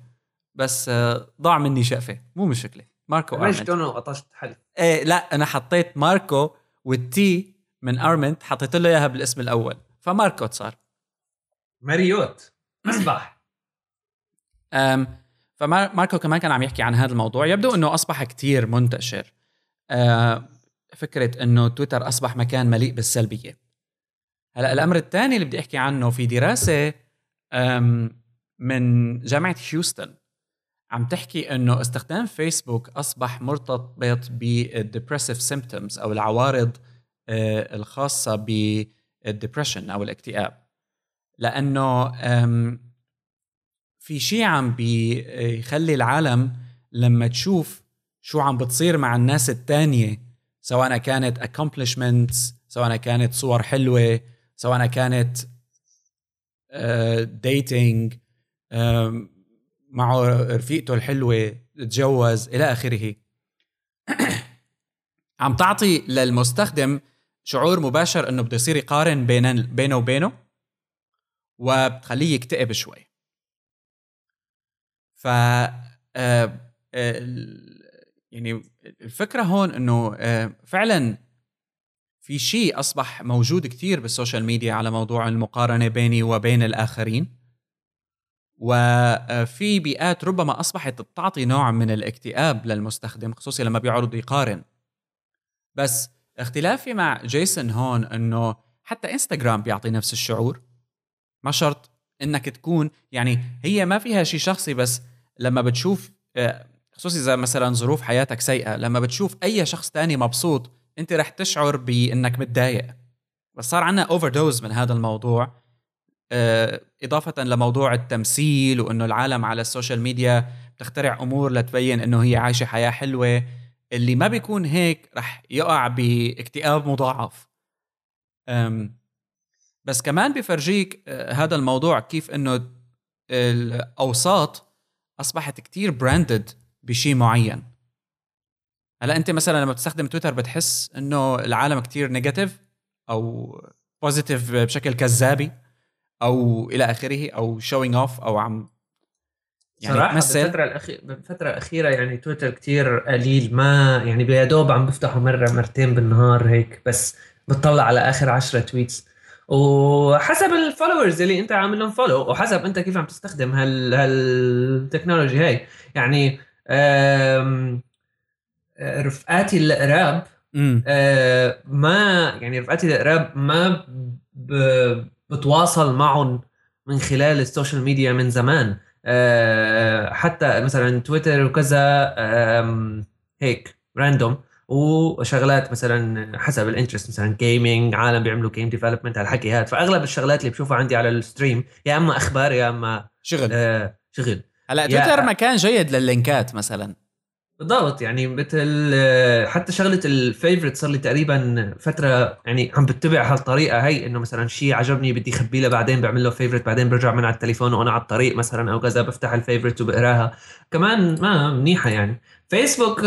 بس آه، ضاع مني شقفة. مو مشكلة. ماركو ارمنت ليش أنا قطشت حلف إيه لا أنا حطيت ماركو والتي من أرمنت حطيت له إياها بالاسم الأول. فماركوت صار. ماريوت مسبح فماركو كمان كان عم يحكي عن هذا الموضوع. يبدو إنه أصبح كتير منتشر. آه، فكرة إنه تويتر أصبح مكان مليء بالسلبية. هلأ الأمر الثاني اللي بدي أحكي عنه في دراسة من جامعة هيوستن. عم تحكي إنه استخدام فيسبوك أصبح مرتبط بال depressive symptoms أو العوارض آه، الخاصة بال depression أو الاكتئاب. لأنه في شيء عم بيخلي العالم لما تشوف شو عم بتصير مع الناس التانية سواء كانت accomplishments سواء كانت صور حلوة سواء كانت dating معه رفيقته الحلوة تجوز إلى آخره. *clears throat* عم تعطي للمستخدم شعور مباشر إنه بده يصير يقارن بين بينه وبينه وبتخليه يكتئب شوي. ف آه، يعني الفكرة هون إنه آه، فعلا في شيء أصبح موجود كثير بالسوشيال ميديا على موضوع المقارنة بيني وبين الآخرين. وفي بيئات ربما أصبحت تعطي نوع من الاكتئاب للمستخدم خصوصي لما بيعرض يقارن. بس اختلافي مع جيسون هون إنه حتى إنستغرام بيعطي نفس الشعور. ما شرط إنك تكون يعني هي ما فيها شيء شخصي بس لما بتشوف آه، خصوصي إذا مثلا ظروف حياتك سيئة لما بتشوف أي شخص تاني مبسوط أنت رح تشعر بإنك متضايق. بس صار عنا overdose من هذا الموضوع. آه، إضافة لموضوع التمثيل وإنه العالم على ال social media بتخترع أمور لتبين إنه هي عايشة حياة حلوة اللي ما بيكون هيك رح يقع باكتئاب مضاعف. بس كمان بفرجيك آه، هذا الموضوع كيف إنه الأوساط أصبحت كتير branded بشيء معين. هلأ أنت مثلا لما بتستخدم تويتر بتحس إنه العالم كتير negative أو positive بشكل كذابي؟ أو إلى آخره أو showing off أو عم يعني صراحة تمثل. بالفترة الأخيرة بالفترة الأخيرة يعني تويتر كتير قليل ما يعني يا دوب عم بفتحه مرة مرتين بالنهار هيك بس بتطلع على آخر عشرة tweets وحسب ال followers اللي أنت عامل لهم follow وحسب أنت كيف عم تستخدم هال هالتكنولوجي هاي. يعني رفقاتي القراب ما يعني رفقاتي القراب ما بتواصل معهم من خلال ال social media من زمان. أه حتى مثلا تويتر وكذا هيك random وشغلات مثلا حسب ال interest مثلا gaming عالم بيعملوا game development هالحكي هذا فأغلب الشغلات اللي بشوفها عندي على ال stream يا أما أخبار يا أما شغل. آه شغل. هلأ تويتر مكان جيد لل لينكات مثلا. بالضبط يعني مثل حتى شغلة ال favorite صار لي تقريبا فترة يعني عم بتبع هالطريقة هي إنه مثلا شيء عجبني بدي اخبيه له بعدين بعمل له favorite بعدين برجع من على التليفون وأنا على الطريق مثلا أو كذا بفتح ال favorite وبقراها. كمان ما منيحة يعني. فيسبوك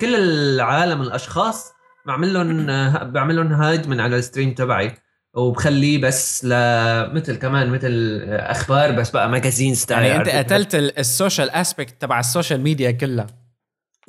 كل العالم الأشخاص بعمل لهم بعمل لهم هايد من على ال stream تبعي وبخليه بس لمثل كمان مثل أخبار بس بقى magazine style يعني أنت قتلت ال social aspect تبع ال social media كلها.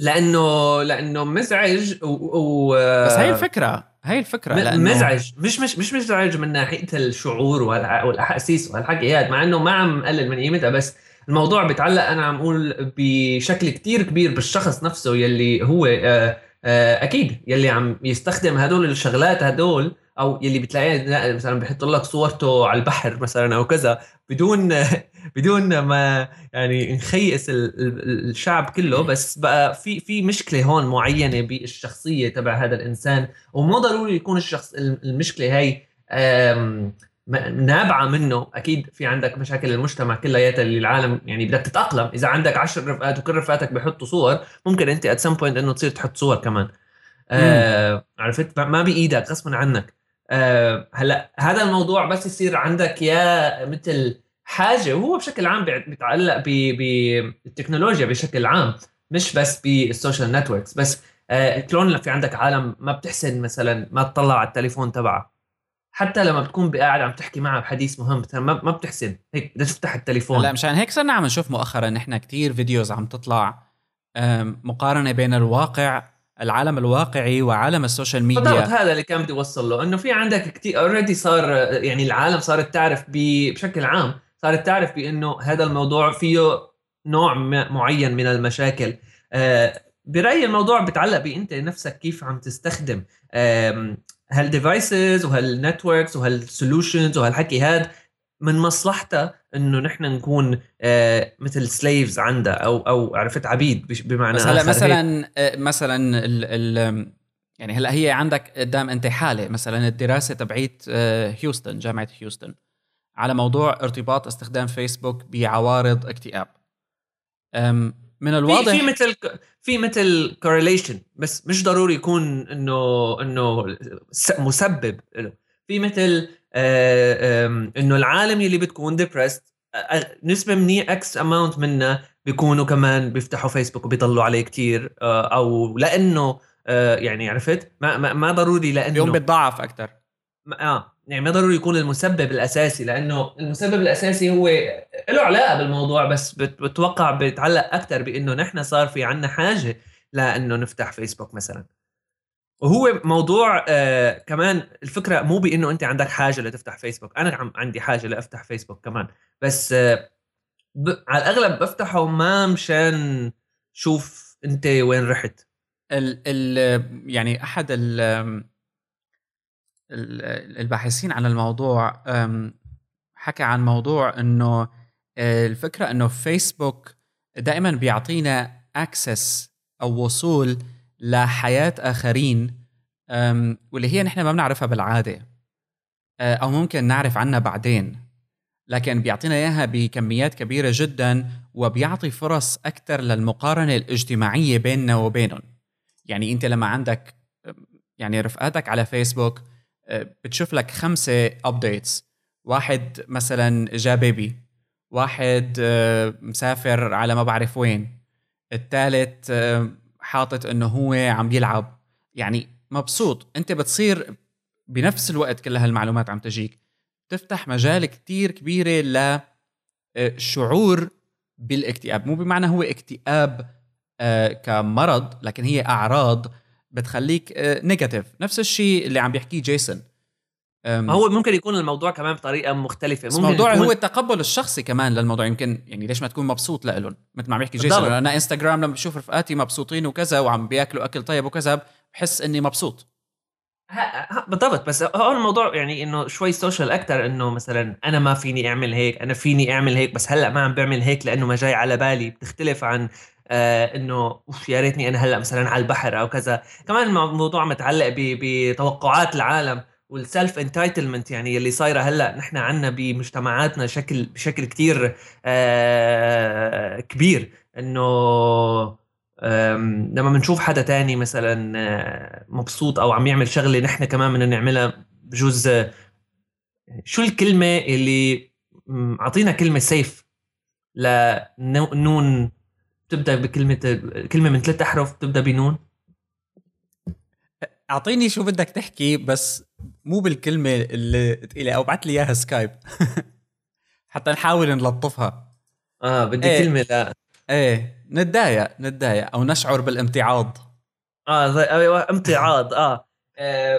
لأنه لأنه مزعج و, و... بس هي الفكرة هي الفكرة لأنه... مزعج. مش مش مش مزعج من ناحية الشعور والأحاسيس والحكي مع إنه ما عم قلل من قيمتها بس الموضوع بيتعلق أنا عم أقول بشكل كتير كبير بالشخص نفسه يلي هو آه، آه، أكيد يلي عم يستخدم هدول الشغلات هدول أو يلي بتلاقيه مثلا بحط لك صورته على البحر مثلا أو كذا بدون *laughs* بدون ما يعني نخيس الشعب كله بس بقى في في مشكلة هون معينة بالشخصية تبع هذا الإنسان ومو ضروري يكون الشخص المشكلة هي نابعة منه. أكيد في عندك مشاكل المجتمع كلياتها اللي العالم يعني بدك تتأقلم. إذا عندك عشر رفقات وكل رفقاتك بحطوا صور ممكن أنت ات سم بوينت إنه تصير تحط صور كمان. آه عرفت؟ ما بإيدك غصبا عنك. آه هلا هذا الموضوع بس يصير عندك يا مثل حاجة وهو بشكل عام بيتعلق بالتكنولوجيا بشكل عام مش بس بال social networks. بس آه كلون في عندك عالم ما بتحسن مثلا ما تطلع على التليفون تبعها حتى لما بتكون قاعد عم تحكي معه بحديث مهم مثلا ما بتحسن. هيك بدها تفتح التليفون. لا مشان هيك صرنا عم نشوف مؤخرا نحن كتير videos عم تطلع مقارنة بين الواقع العالم الواقعي وعالم ال social media. بالضبط هذا اللي كان بدي أوصل له إنه في عندك كثير already صار يعني العالم صارت تعرف بشكل عام صارت تعرف بإنه هذا الموضوع فيه نوع معين من المشاكل. آه، برأيي الموضوع بتعلق بأنت نفسك كيف عم تستخدم هال devices وهال networks وهال solutions وهالحكي هاد. من مصلحتها إنه نحن نكون آه مثل slaves عندها أو أو عرفت عبيد بمعنى بس هلا مثلا آه مثلا ال ال يعني هلا هي عندك قدام أنت حالة مثلا الدراسة تبعيت آه هيوستن جامعة هيوستن على موضوع ارتباط استخدام فيسبوك بعوارض اكتئاب. من الواضح في, مثل في مثل correlation بس مش ضروري يكون إنه إنه مسبب له. في مثل إنه العالم اللي بتكون depressed نسبة منيح X amount منا بيكونوا كمان بيفتحوا فيسبوك وبيضلوا عليه كتير أو لأنه يعني عرفت؟ ما ما, ما ضروري لأنه يوم بتضاعف أكثر آه يعني ما ضروري يكون المسبب الأساسي لأنه المسبب الأساسي هو له علاقة بالموضوع بس بتوقع بيتعلق أكثر بإنه نحن صار في عنا حاجة لأنه نفتح فيسبوك مثلا. وهو موضوع آه كمان الفكرة مو بإنه أنت عندك حاجة لتفتح فيسبوك أنا عم عندي حاجة لأفتح فيسبوك كمان بس آه. على الأغلب بفتحه ما مشان شوف أنت وين رحت ال ال يعني أحد ال الباحثين عن الموضوع حكى عن موضوع إنه آه، الفكرة إنه فيسبوك دائما بيعطينا اكسس أو وصول لحياة آخرين واللي هي نحن ما بنعرفها بالعادة آه، أو ممكن نعرف عنها بعدين. لكن بيعطينا إياها بكميات كبيرة جدا وبيعطي فرص أكثر للمقارنة الاجتماعية بيننا وبينهم. يعني أنت لما عندك يعني رفقاتك على فيسبوك بتشوف لك خمسة ابديتس واحد مثلا جا بيبي واحد آه، مسافر على ما بعرف وين. الثالث آه، حاطط إنه هو عم يلعب. يعني مبسوط. أنت بتصير بنفس الوقت كل هالمعلومات عم تجيك. تفتح مجال كتير كبيرة لشعور آه، بالاكتئاب. مو بمعنى هو اكتئاب كمرض لكن هي أعراض بتخليك negative نفس الشيء اللي عم بيحكيه جيسون. هو ممكن يكون الموضوع كمان بطريقة مختلفة. ممكن الموضوع يكون... هو التقبل الشخصي كمان للموضوع. يمكن يعني ليش ما تكون مبسوط لهم مثل ما عم يحكي جيسون أنا إنستغرام لما بشوف رفقاتي مبسوطين وكذا وعم بياكلوا أكل طيب وكذا بحس إني مبسوط. بالضبط. بس هون الموضوع يعني إنه شوي social أكثر إنه مثلا أنا ما فيني أعمل هيك أنا فيني أعمل هيك بس هلأ ما عم بعمل هيك لأنه ما جاي على بالي. بتختلف عن آه إنه أوف يا ريتني أنا هلأ مثلا على البحر أو كذا. كمان الموضوع متعلق بتوقعات العالم. والسلف انتايتلمنت يعني اللي صايره هلأ نحن عندنا بمجتمعاتنا شكل بشكل كتير آه كبير. إنه لما بنشوف حدا تاني مثلا آه، مبسوط أو عم يعمل شغلة نحن كمان بدنا نعملها بجوز شو الكلمة اللي أعطينا كلمة سيف لنون تبدا بكلمة كلمة من ثلاث أحرف تبدا بنون؟ أعطيني شو بدك تحكي بس مو بالكلمة اللي تقيلة أو ابعث لي إياها سكايب *laughs* حتى نحاول نلطفها. آه بدي إيه. كلمة لا. إيه نتضايق نتضايق أو نشعر بالامتعاض. آه أيوه امتعاض آه آه،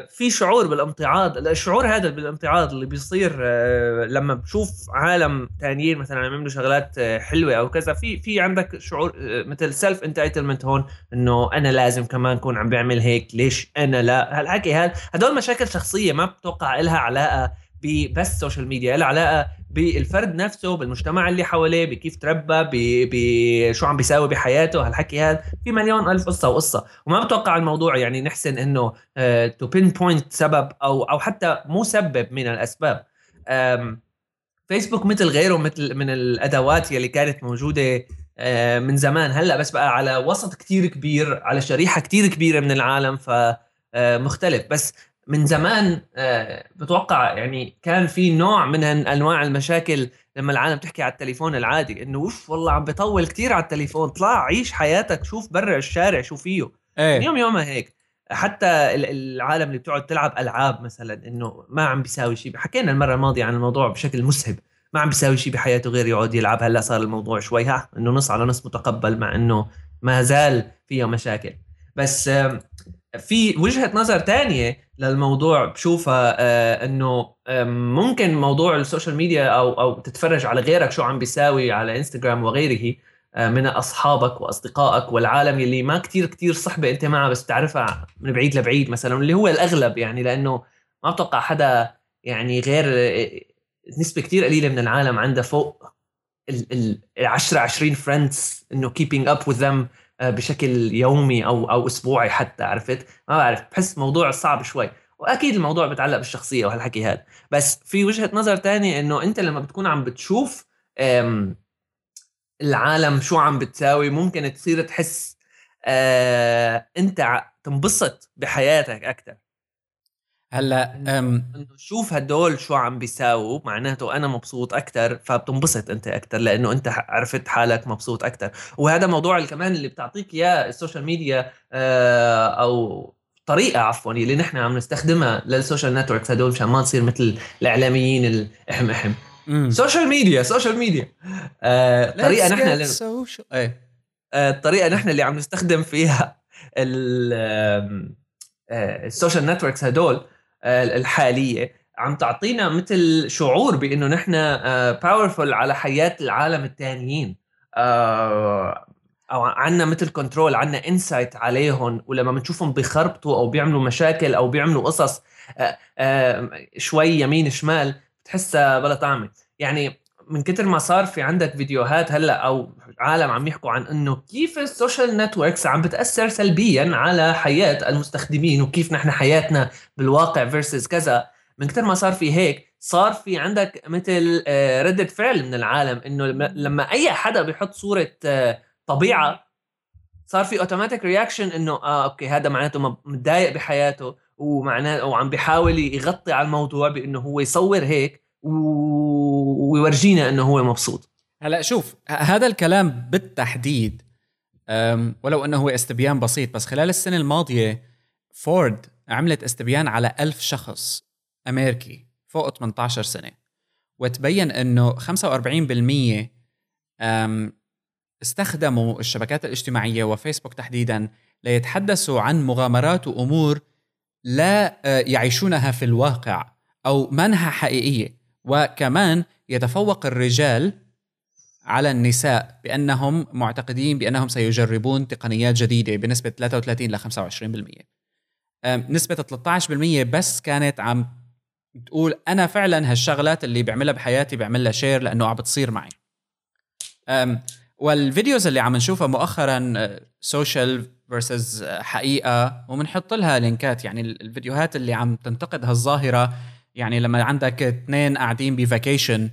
في شعور بالامتعاض الشعور هذا بالامتعاض اللي بيصير آه، لما بشوف عالم تانيين مثلا عم يعملوا شغلات آه، حلوة أو كذا في في عندك شعور مثل self entitlement هون إنه أنا لازم كمان أكون عم بعمل هيك ليش أنا لا؟ هالحكي هذا هدول مشاكل شخصية ما بتوقع لها علاقة ببس social media لها علاقة بالفرد نفسه بالمجتمع اللي حواليه بكيف تربى بشو عم بيساوي بحياته هالحكي هذا. في مليون ألف قصة وقصة. وما بتوقع الموضوع يعني نحسن إنه to pinpoint سبب أو أو حتى مسبب من الأسباب. فيسبوك مثل غيره مثل من الأدوات يلي كانت موجودة آه، من زمان. هلأ بس بقى على وسط كتير كبير على شريحة كتير كبيرة من العالم فمختلف آه، بس من زمان آه، بتوقع يعني كان في نوع من أنواع المشاكل لما العالم تحكي على التليفون العادي إنه اوف والله عم بطول كتير على التليفون طلع عيش حياتك شوف برا الشارع شو فيه. إيه. يوم يوم هيك. حتى العالم اللي بتقعد تلعب ألعاب مثلا إنه ما عم بيساوي شيء حكينا المرة الماضية عن الموضوع بشكل مسهب. ما عم بيساوي شيء بحياته غير يقعد يلعب. هلأ صار الموضوع شوي ها إنه نص على نص متقبل مع إنه ما زال فيه مشاكل. بس في وجهة نظر تانية للموضوع بشوفها آه إنه آه ممكن موضوع ال social media أو أو تتفرج على غيرك شو عم بيساوي على إنستغرام وغيره آه من أصحابك وأصدقائك والعالم اللي ما كتير كتير صحبة أنت معها بس تعرفها من بعيد لبعيد مثلا اللي هو الأغلب يعني لأنه ما بتوقع حدا يعني غير آه، نسبة كتير قليلة من العالم عندها فوق ال 10 20 فريندز إنه up with them. آه، بشكل يومي أو أو أسبوعي حتى عرفت؟ ما بعرف بحس موضوع صعب شوي. وأكيد الموضوع بتعلق بالشخصية وهالحكي هذا. بس في وجهة نظر تانية إنه أنت لما بتكون عم بتشوف العالم شو عم بتساوي ممكن تصير تحس آه، أنت تنبسط بحياتك أكثر هلأ إنه شوف هدول شو عم بيساووا معناته أنا مبسوط أكثر فبتنبسط أنت أكثر لأنه أنت عرفت حالك مبسوط أكثر وهذا موضوع كمان اللي بتعطيك إياه ال social media آه، أو طريقة عفوا اللي نحن عم نستخدمها لل social networks هدول مشان ما نصير مثل الإعلاميين الاحم إحم social media social media. طريقة نحن اللي... إيه. الطريقة نحن اللي عم نستخدم فيها ال social networks هدول الحالية عم تعطينا مثل شعور بإنه نحن powerful على حياة العالم الثانيين أو عندنا مثل control عندنا insight عليهم ولما بنشوفهم بيخربطوا أو بيعملوا مشاكل أو بيعملوا قصص شوي يمين شمال بتحسها بلا طعمة. يعني من كتر ما صار في عندك فيديوهات هلأ أو عالم عم يحكوا عن إنه كيف ال social networks عم بتأثر سلبيا على حياة المستخدمين وكيف نحن حياتنا بالواقع versus كذا. من كتر ما صار في هيك صار في عندك مثل آه، ردة فعل من العالم إنه لما أي حدا بيحط صورة آه، طبيعة صار في automatic reaction إنه آه okay هذا معناته متضايق بحياته ومعناه وعم بيحاول يغطي على الموضوع بإنه هو يصور هيك ويورجينا إنه هو مبسوط. هلا شوف هذا الكلام بالتحديد ولو أنه هو استبيان بسيط بس خلال السنة الماضية فورد عملت استبيان على ألف شخص أمريكي فوق 18 سنة وتبين إنه 45% استخدموا الشبكات الاجتماعية وفيسبوك تحديدا ليتحدثوا عن مغامرات وأمور لا آه، يعيشونها في الواقع أو منها حقيقية وكمان يتفوق الرجال على النساء بأنهم معتقدين بأنهم سيجربون تقنيات جديدة بنسبة 33 ل 25% نسبة 13% بس كانت عم تقول أنا فعلا هالشغلات اللي بعملها بحياتي بعملها share لأنه عم بتصير معي. وال videos اللي عم نشوفها مؤخرا social versus حقيقة وبنحط لها لينكات. يعني الفيديوهات اللي عم تنتقد هالظاهرة يعني لما عندك اثنين قاعدين ب vacation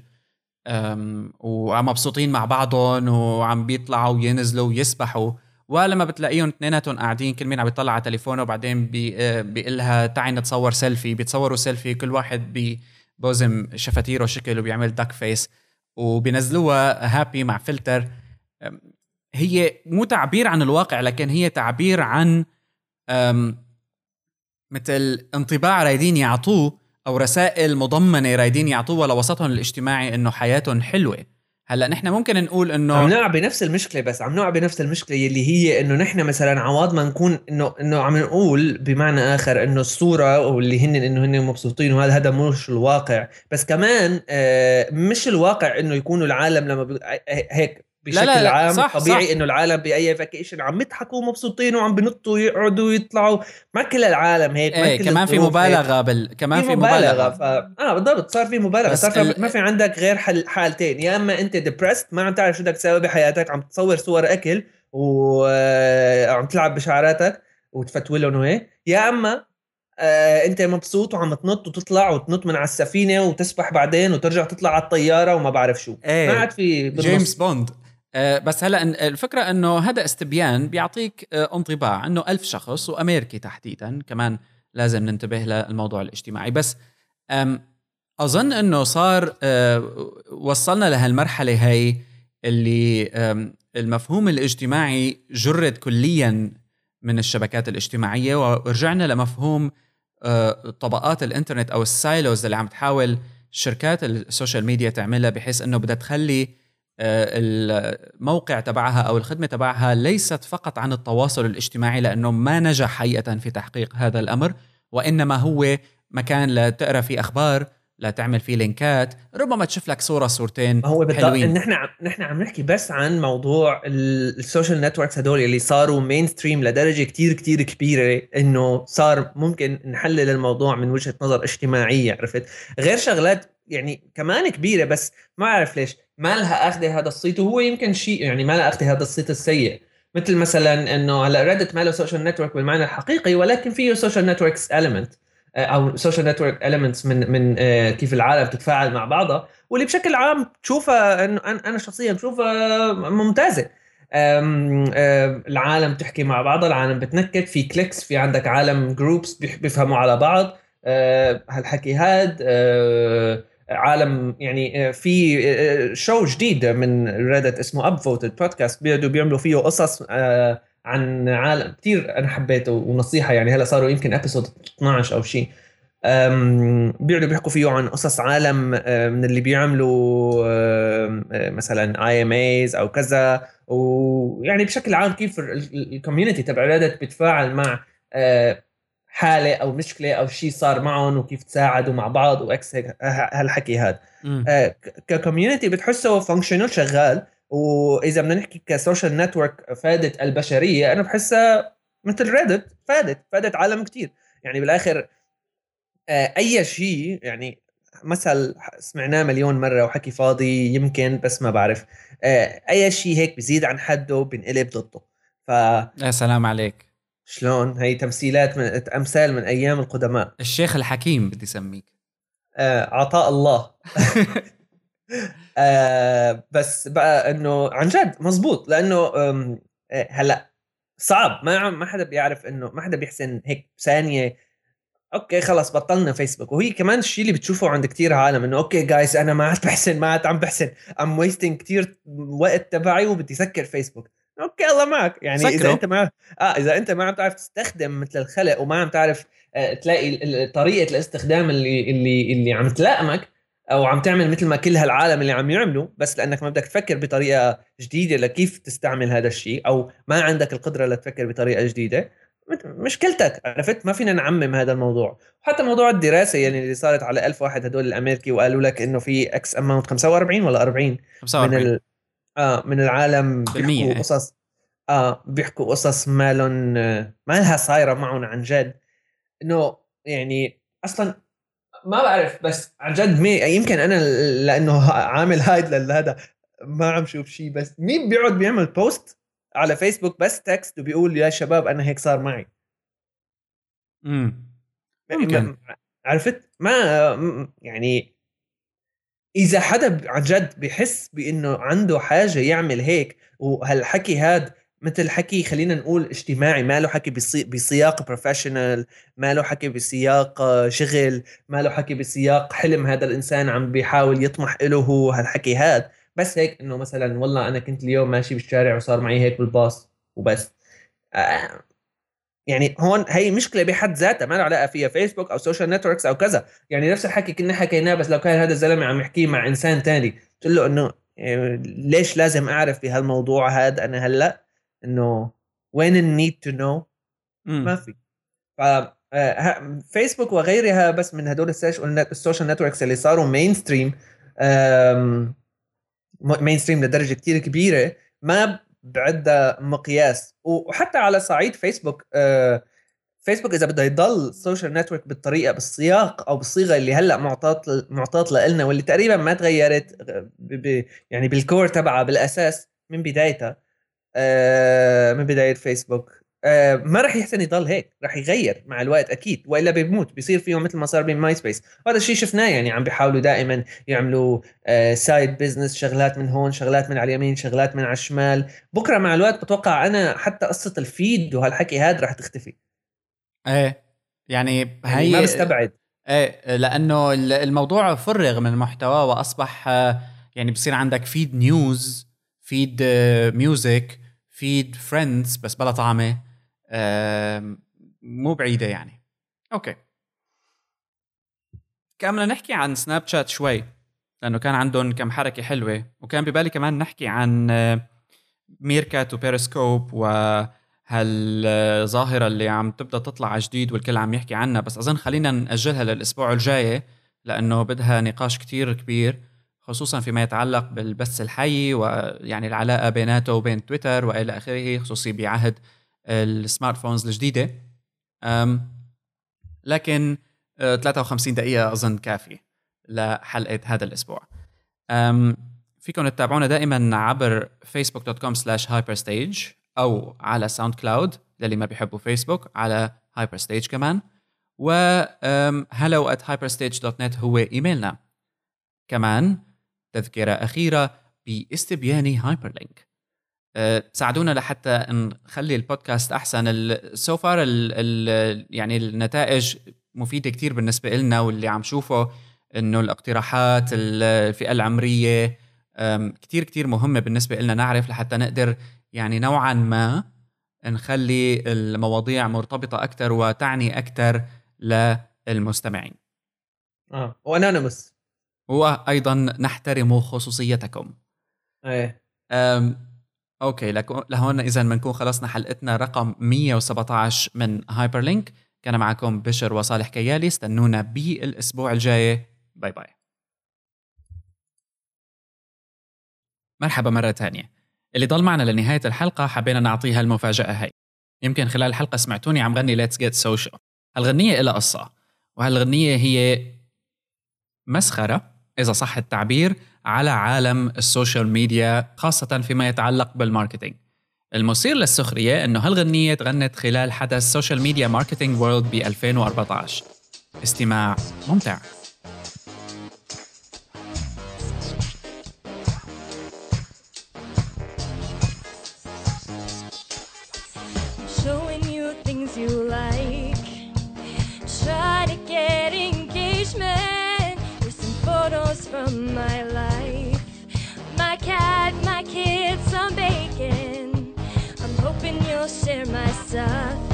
ومبسوطين مع بعضهم وعم بيطلعوا وينزلوا ويسبحوا. ولما بتلاقيهم اثنيناتهم قاعدين كل مين عم يطلع على تليفونه وبعدين آه، بيقول لها تعي نتصور سيلفي. بيتصوروا سيلفي كل واحد ببوزم شفاتيره شكل وبيعمل duck face وبينزلوها happy مع فلتر هي مو تعبير عن الواقع لكن هي تعبير عن مثل انطباع رايدين يعطوه أو رسائل مضمنة رايدين يعطوها لوسطهم الاجتماعي إنه حياتهم حلوة. هلأ نحن ممكن نقول إنه عم نقع بنفس المشكلة بس عم نقع بنفس المشكلة اللي هي إنه نحن مثلا عوض ما نكون إنه إنه عم نقول بمعنى آخر إنه الصورة واللي هن إنه هن مبسوطين وهذا هذا مش الواقع. بس كمان آه مش الواقع إنه يكونوا العالم لما هيك بشكل لا لا عام صح طبيعي صح. إنه العالم بأي فاكيشن عم يضحكوا ومبسوطين وعم بنطوا ويقعدوا ويطلعوا. ما كل العالم هيك ما إيه كل كمان في مبالغة بال... كمان في مبالغة, ف... آه بالضبط صار في مبالغة صار في ال... ما في عندك غير حل... حالتين يا إما أنت depressed ما عم تعرف شو بدك تسوي بحياتك عم تصور صور أكل وعم تلعب بشعراتك وتفتولهم وهيك يا إما آه أنت مبسوط وعم تنط وتطلع وتنط من على السفينة وتسبح بعدين وترجع تطلع على الطيارة وما بعرف شو. إيه. ما عاد في جيمس بوند. آه، بس هلا الفكرة إنه هذا استبيان بيعطيك آه، انطباع إنه ألف شخص وأمريكي تحديدا كمان لازم ننتبه للموضوع الاجتماعي. بس أظن إنه صار آه، وصلنا لهالمرحلة هي اللي المفهوم الاجتماعي جرد كليا من الشبكات الاجتماعية ورجعنا لمفهوم طبقات الإنترنت أو ال silos اللي عم تحاول شركات ال social media تعملها بحيث إنه بدها تخلي آه، الموقع تبعها أو الخدمة تبعها ليست فقط عن التواصل الاجتماعي لأنه ما نجح حقيقة في تحقيق هذا الأمر وإنما هو مكان لتقرا فيه أخبار لا تعمل فيه لينكات ربما تشوف لك صورة صورتين هو حلوين. نحن نحن عم نحكي بس عن موضوع ال social networks هدول اللي صاروا mainstream لدرجة كتير كتير كبيرة إنه صار ممكن نحلل الموضوع من وجهة نظر اجتماعية عرفت؟ غير شغلات يعني كمان كبيرة بس ما اعرف ليش ما لها أخذة هذا الصيت وهو يمكن شيء يعني ما لها أخذة هذا الصيت السيء. مثل مثلا إنه هلأ ريدت ما له social network بالمعنى الحقيقي ولكن فيه social networks element أو social network elements من من آه، كيف العالم تتفاعل مع بعضها واللي بشكل عام تشوفها انه أنا شخصيا بشوفها ممتازة. العالم تحكي مع بعضها العالم بتنكت في cliques في عندك عالم groups بيفهموا على بعض. هالحكي هاد عالم يعني في شو جديد من Reddit اسمه Upvoted podcast بيقعدوا بيعملوا فيه قصص عن عالم كثير أنا حبيته ونصيحة يعني هلأ صاروا يمكن episode 12 أو شيء بيقعدوا بيحكوا فيه عن قصص عالم من اللي بيعملوا مثلا AMAs أو كذا. ويعني بشكل عام كيف ال community تبع Reddit بيتفاعل مع حالة أو مشكلة أو شيء صار معهم وكيف تساعدوا مع بعض و X هيك هالحكي هذا ك community بتحسه functional شغال. وإذا بدنا نحكي ك social network فادت البشرية أنا بحسها مثل Reddit فادت فادت عالم كتير. يعني بالآخر آه، أي شيء يعني مثل سمعناه مليون مرة وحكي فاضي يمكن بس ما بعرف آه، أي شيء هيك بزيد عن حده بنقلب ضده. ف يا سلام عليك. شلون؟ هي تمثيلات من أمثال من أيام القدماء. الشيخ الحكيم بدي اسميك آه عطاء الله. *laughs* آه بس بقى إنه عن جد مزبوط لأنه آه هلأ صعب. ما ما حدا بيعرف إنه ما حدا بيحسن هيك ثانية. okay خلص بطلنا فيسبوك وهي كمان الشيء اللي بتشوفه عند كتير عالم إنه okay جايز أنا ما عاد بحسن ما عاد عم بحسن. I'm wasting كتير وقت تبعي وبدي سكر فيسبوك okay الله معك. يعني سكره. اذا أنت ما آه إذا أنت ما عم تعرف تستخدم مثل الخلق وما عم تعرف آه تلاقي طريقة الاستخدام اللي اللي اللي عم تلائمك أو عم تعمل مثل ما كل هالعالم اللي عم يعملوا بس لأنك ما بدك تفكر بطريقة جديدة لكيف تستعمل هذا الشيء أو ما عندك القدرة لتفكر بطريقة جديدة. مشكلتك عرفت؟ ما فينا نعمم هذا الموضوع. وحتى موضوع الدراسة يعني اللي صارت على ألف واحد هدول الأمريكي وقالوا لك إنه في X amount 45 ولا 40 45 من ال... آه من العالم بيحكوا. قصص. آه بيحكوا قصص مالهم ما لها صايرة معهم عن جد. إنه يعني أصلا ما بعرف بس عن جد مي يمكن أنا لأنه عامل hide لهذا ما عم شوف شيء بس مين بيقعد بيعمل post على فيسبوك بس text وبيقول يا شباب أنا هيك صار معي؟ امم ممكن. عرفت؟ ما يعني إذا حدا عن جد بحس بإنه عنده حاجة يعمل هيك وهالحكي هاد مثل حكي خلينا نقول اجتماعي ما له حكي بسياق professional ما له حكي بسياق شغل ما له حكي بسياق حلم هذا الإنسان عم بيحاول يطمح له هو هالحكي هاد. بس هيك إنه مثلا والله أنا كنت اليوم ماشي بالشارع وصار معي هيك بالباص وبس. آه يعني هون هي مشكلة بحد ذاتها ما له علاقة فيها فيسبوك أو social networks أو كذا. يعني نفس الحكي كنا حكيناه بس لو كان هذا الزلمة عم يحكيه مع إنسان تاني قلت له إنه آه، ليش لازم أعرف بهالموضوع هذا أنا هلأ؟ إنه وين ال need to know ما في. ف فيسبوك وغيرها بس من هدول ال social networks اللي صاروا mainstream mainstream لدرجة كتير كبيرة ما بعدها مقياس. وحتى على صعيد فيسبوك آه فيسبوك إذا بده يضل social network بالطريقة بالسياق أو بالصيغة اللي هلأ معطاة معطاة لنا واللي تقريبا ما تغيرت يعني بال core تبعها بالأساس من بدايتها. آه من بداية فيسبوك. آه ما راح يحسن يضل هيك راح يغير مع الوقت أكيد وإلا بيموت بيصير فيهم مثل ما صار بين MySpace وهذا الشيء شفناه يعني عم بيحاولوا دائما يعملوا آه side business شغلات من هون شغلات من على اليمين شغلات من على الشمال. بكرة مع الوقت بتوقع أنا حتى قصة ال feed وهالحكي هذا راح تختفي. إيه يعني, يعني هي ما بستبعد. إيه لأنه الموضوع فرغ من محتوى وأصبح آه، يعني بصير عندك feed news feed music feed friends بس بلا طعمه مو بعيدة يعني. أوكي. كان نحكي عن Snapchat شوي لأنه كان عندهم كم حركة حلوة وكان ببالي كمان نحكي عن ميركات وبيريسكوب وهالظاهرة اللي عم تبدأ تطلع جديد والكل عم يحكي عنها بس أظن خلينا نأجلها للأسبوع الجاي لأنه بدها نقاش كتير كبير. خصوصا فيما يتعلق بالبث الحي ويعني العلاقة بيناته وبين تويتر وإلى آخره خصوصي بعهد ال smart phones الجديده لكن 53 آه، دقيقة أظن كافي لحلقة هذا الأسبوع. فيكم تتابعونا دائما عبر slash hyperstage أو على SoundCloud للي ما بيحبوا فيسبوك على hyperstage كمان. و hello at hyperstage.net هو إيميلنا كمان. تذكرة أخيرة باستبيان هايبر لينك أه ساعدونا لحتى نخلي البودكاست أحسن. so far يعني النتائج مفيدة كتير بالنسبة لنا واللي عم شوفه إنه الاقتراحات الفئة العمرية كتير كتير مهمة بالنسبة لنا نعرف لحتى نقدر يعني نوعا ما نخلي المواضيع مرتبطة أكثر وتعني أكثر للمستمعين. آه و anonymous وأيضا نحترم خصوصيتكم. إيه. أوكي لهون اذا بنكون خلصنا حلقتنا رقم 117 من هايبر لينك كان معكم بشر وصالح كيالي. استنونا بالأسبوع الجاي. باي باي. مرحبا مرة تانية اللي ضل معنا لنهاية الحلقة حبينا نعطيها المفاجأة هاي يمكن خلال الحلقة سمعتوني عم غني Let's Get Social. هالغنية إلها قصة. وهالغنية هي مسخرة. إذا صح التعبير على عالم ال social media خاصة فيما يتعلق بال marketing. المثير للسخرية أنه هالغنية تغنت خلال حدث Social Media Marketing World ب 2014 استماع ممتع. From my life. My cat, my kids, some bacon. I'm hoping you'll share my stuff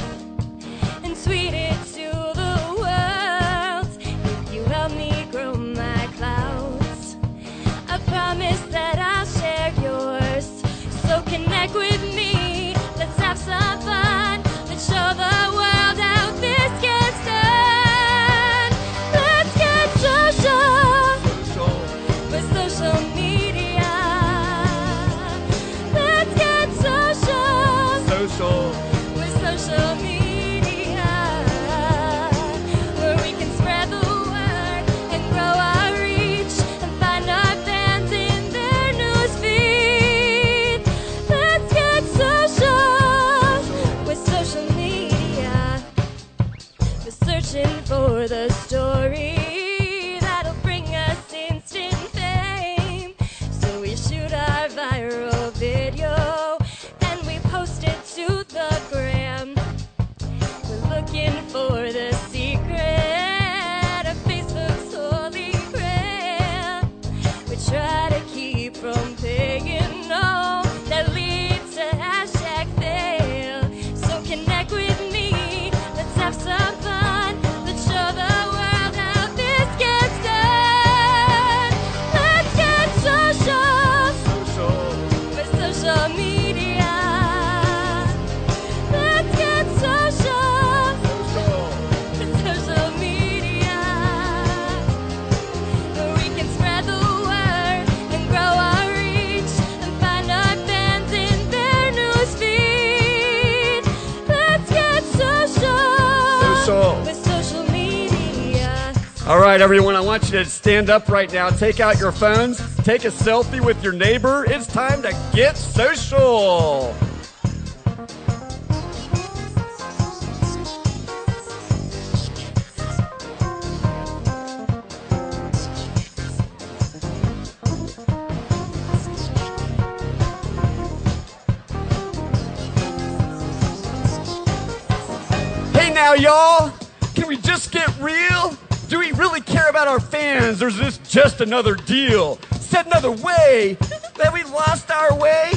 All right, everyone, I want you to stand up right now. Take out your phones. Take a selfie with your neighbor. It's time to get social. Hey now, y'all! Can we just get real? Care about our fans, or is this just another deal? Said another way, that we lost our way?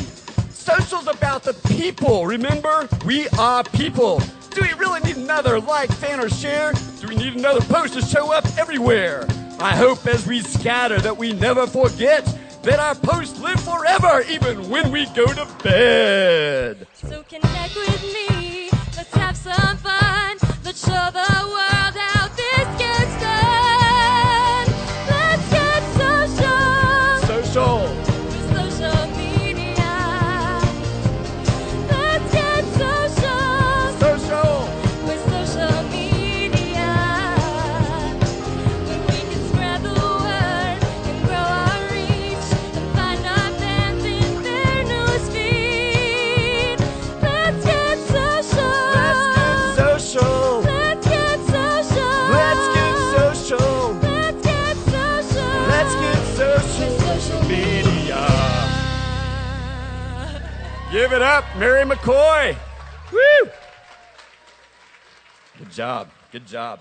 Social's about the people, remember? We are people. Do we really need another like, fan, or share? Do we need another post to show up everywhere? I hope as we scatter that we never forget that our posts live forever, even when we go to bed. So connect with me. Let's have some fun. Let's show the world it up, Mary McCoy. Woo! Good job. Good job.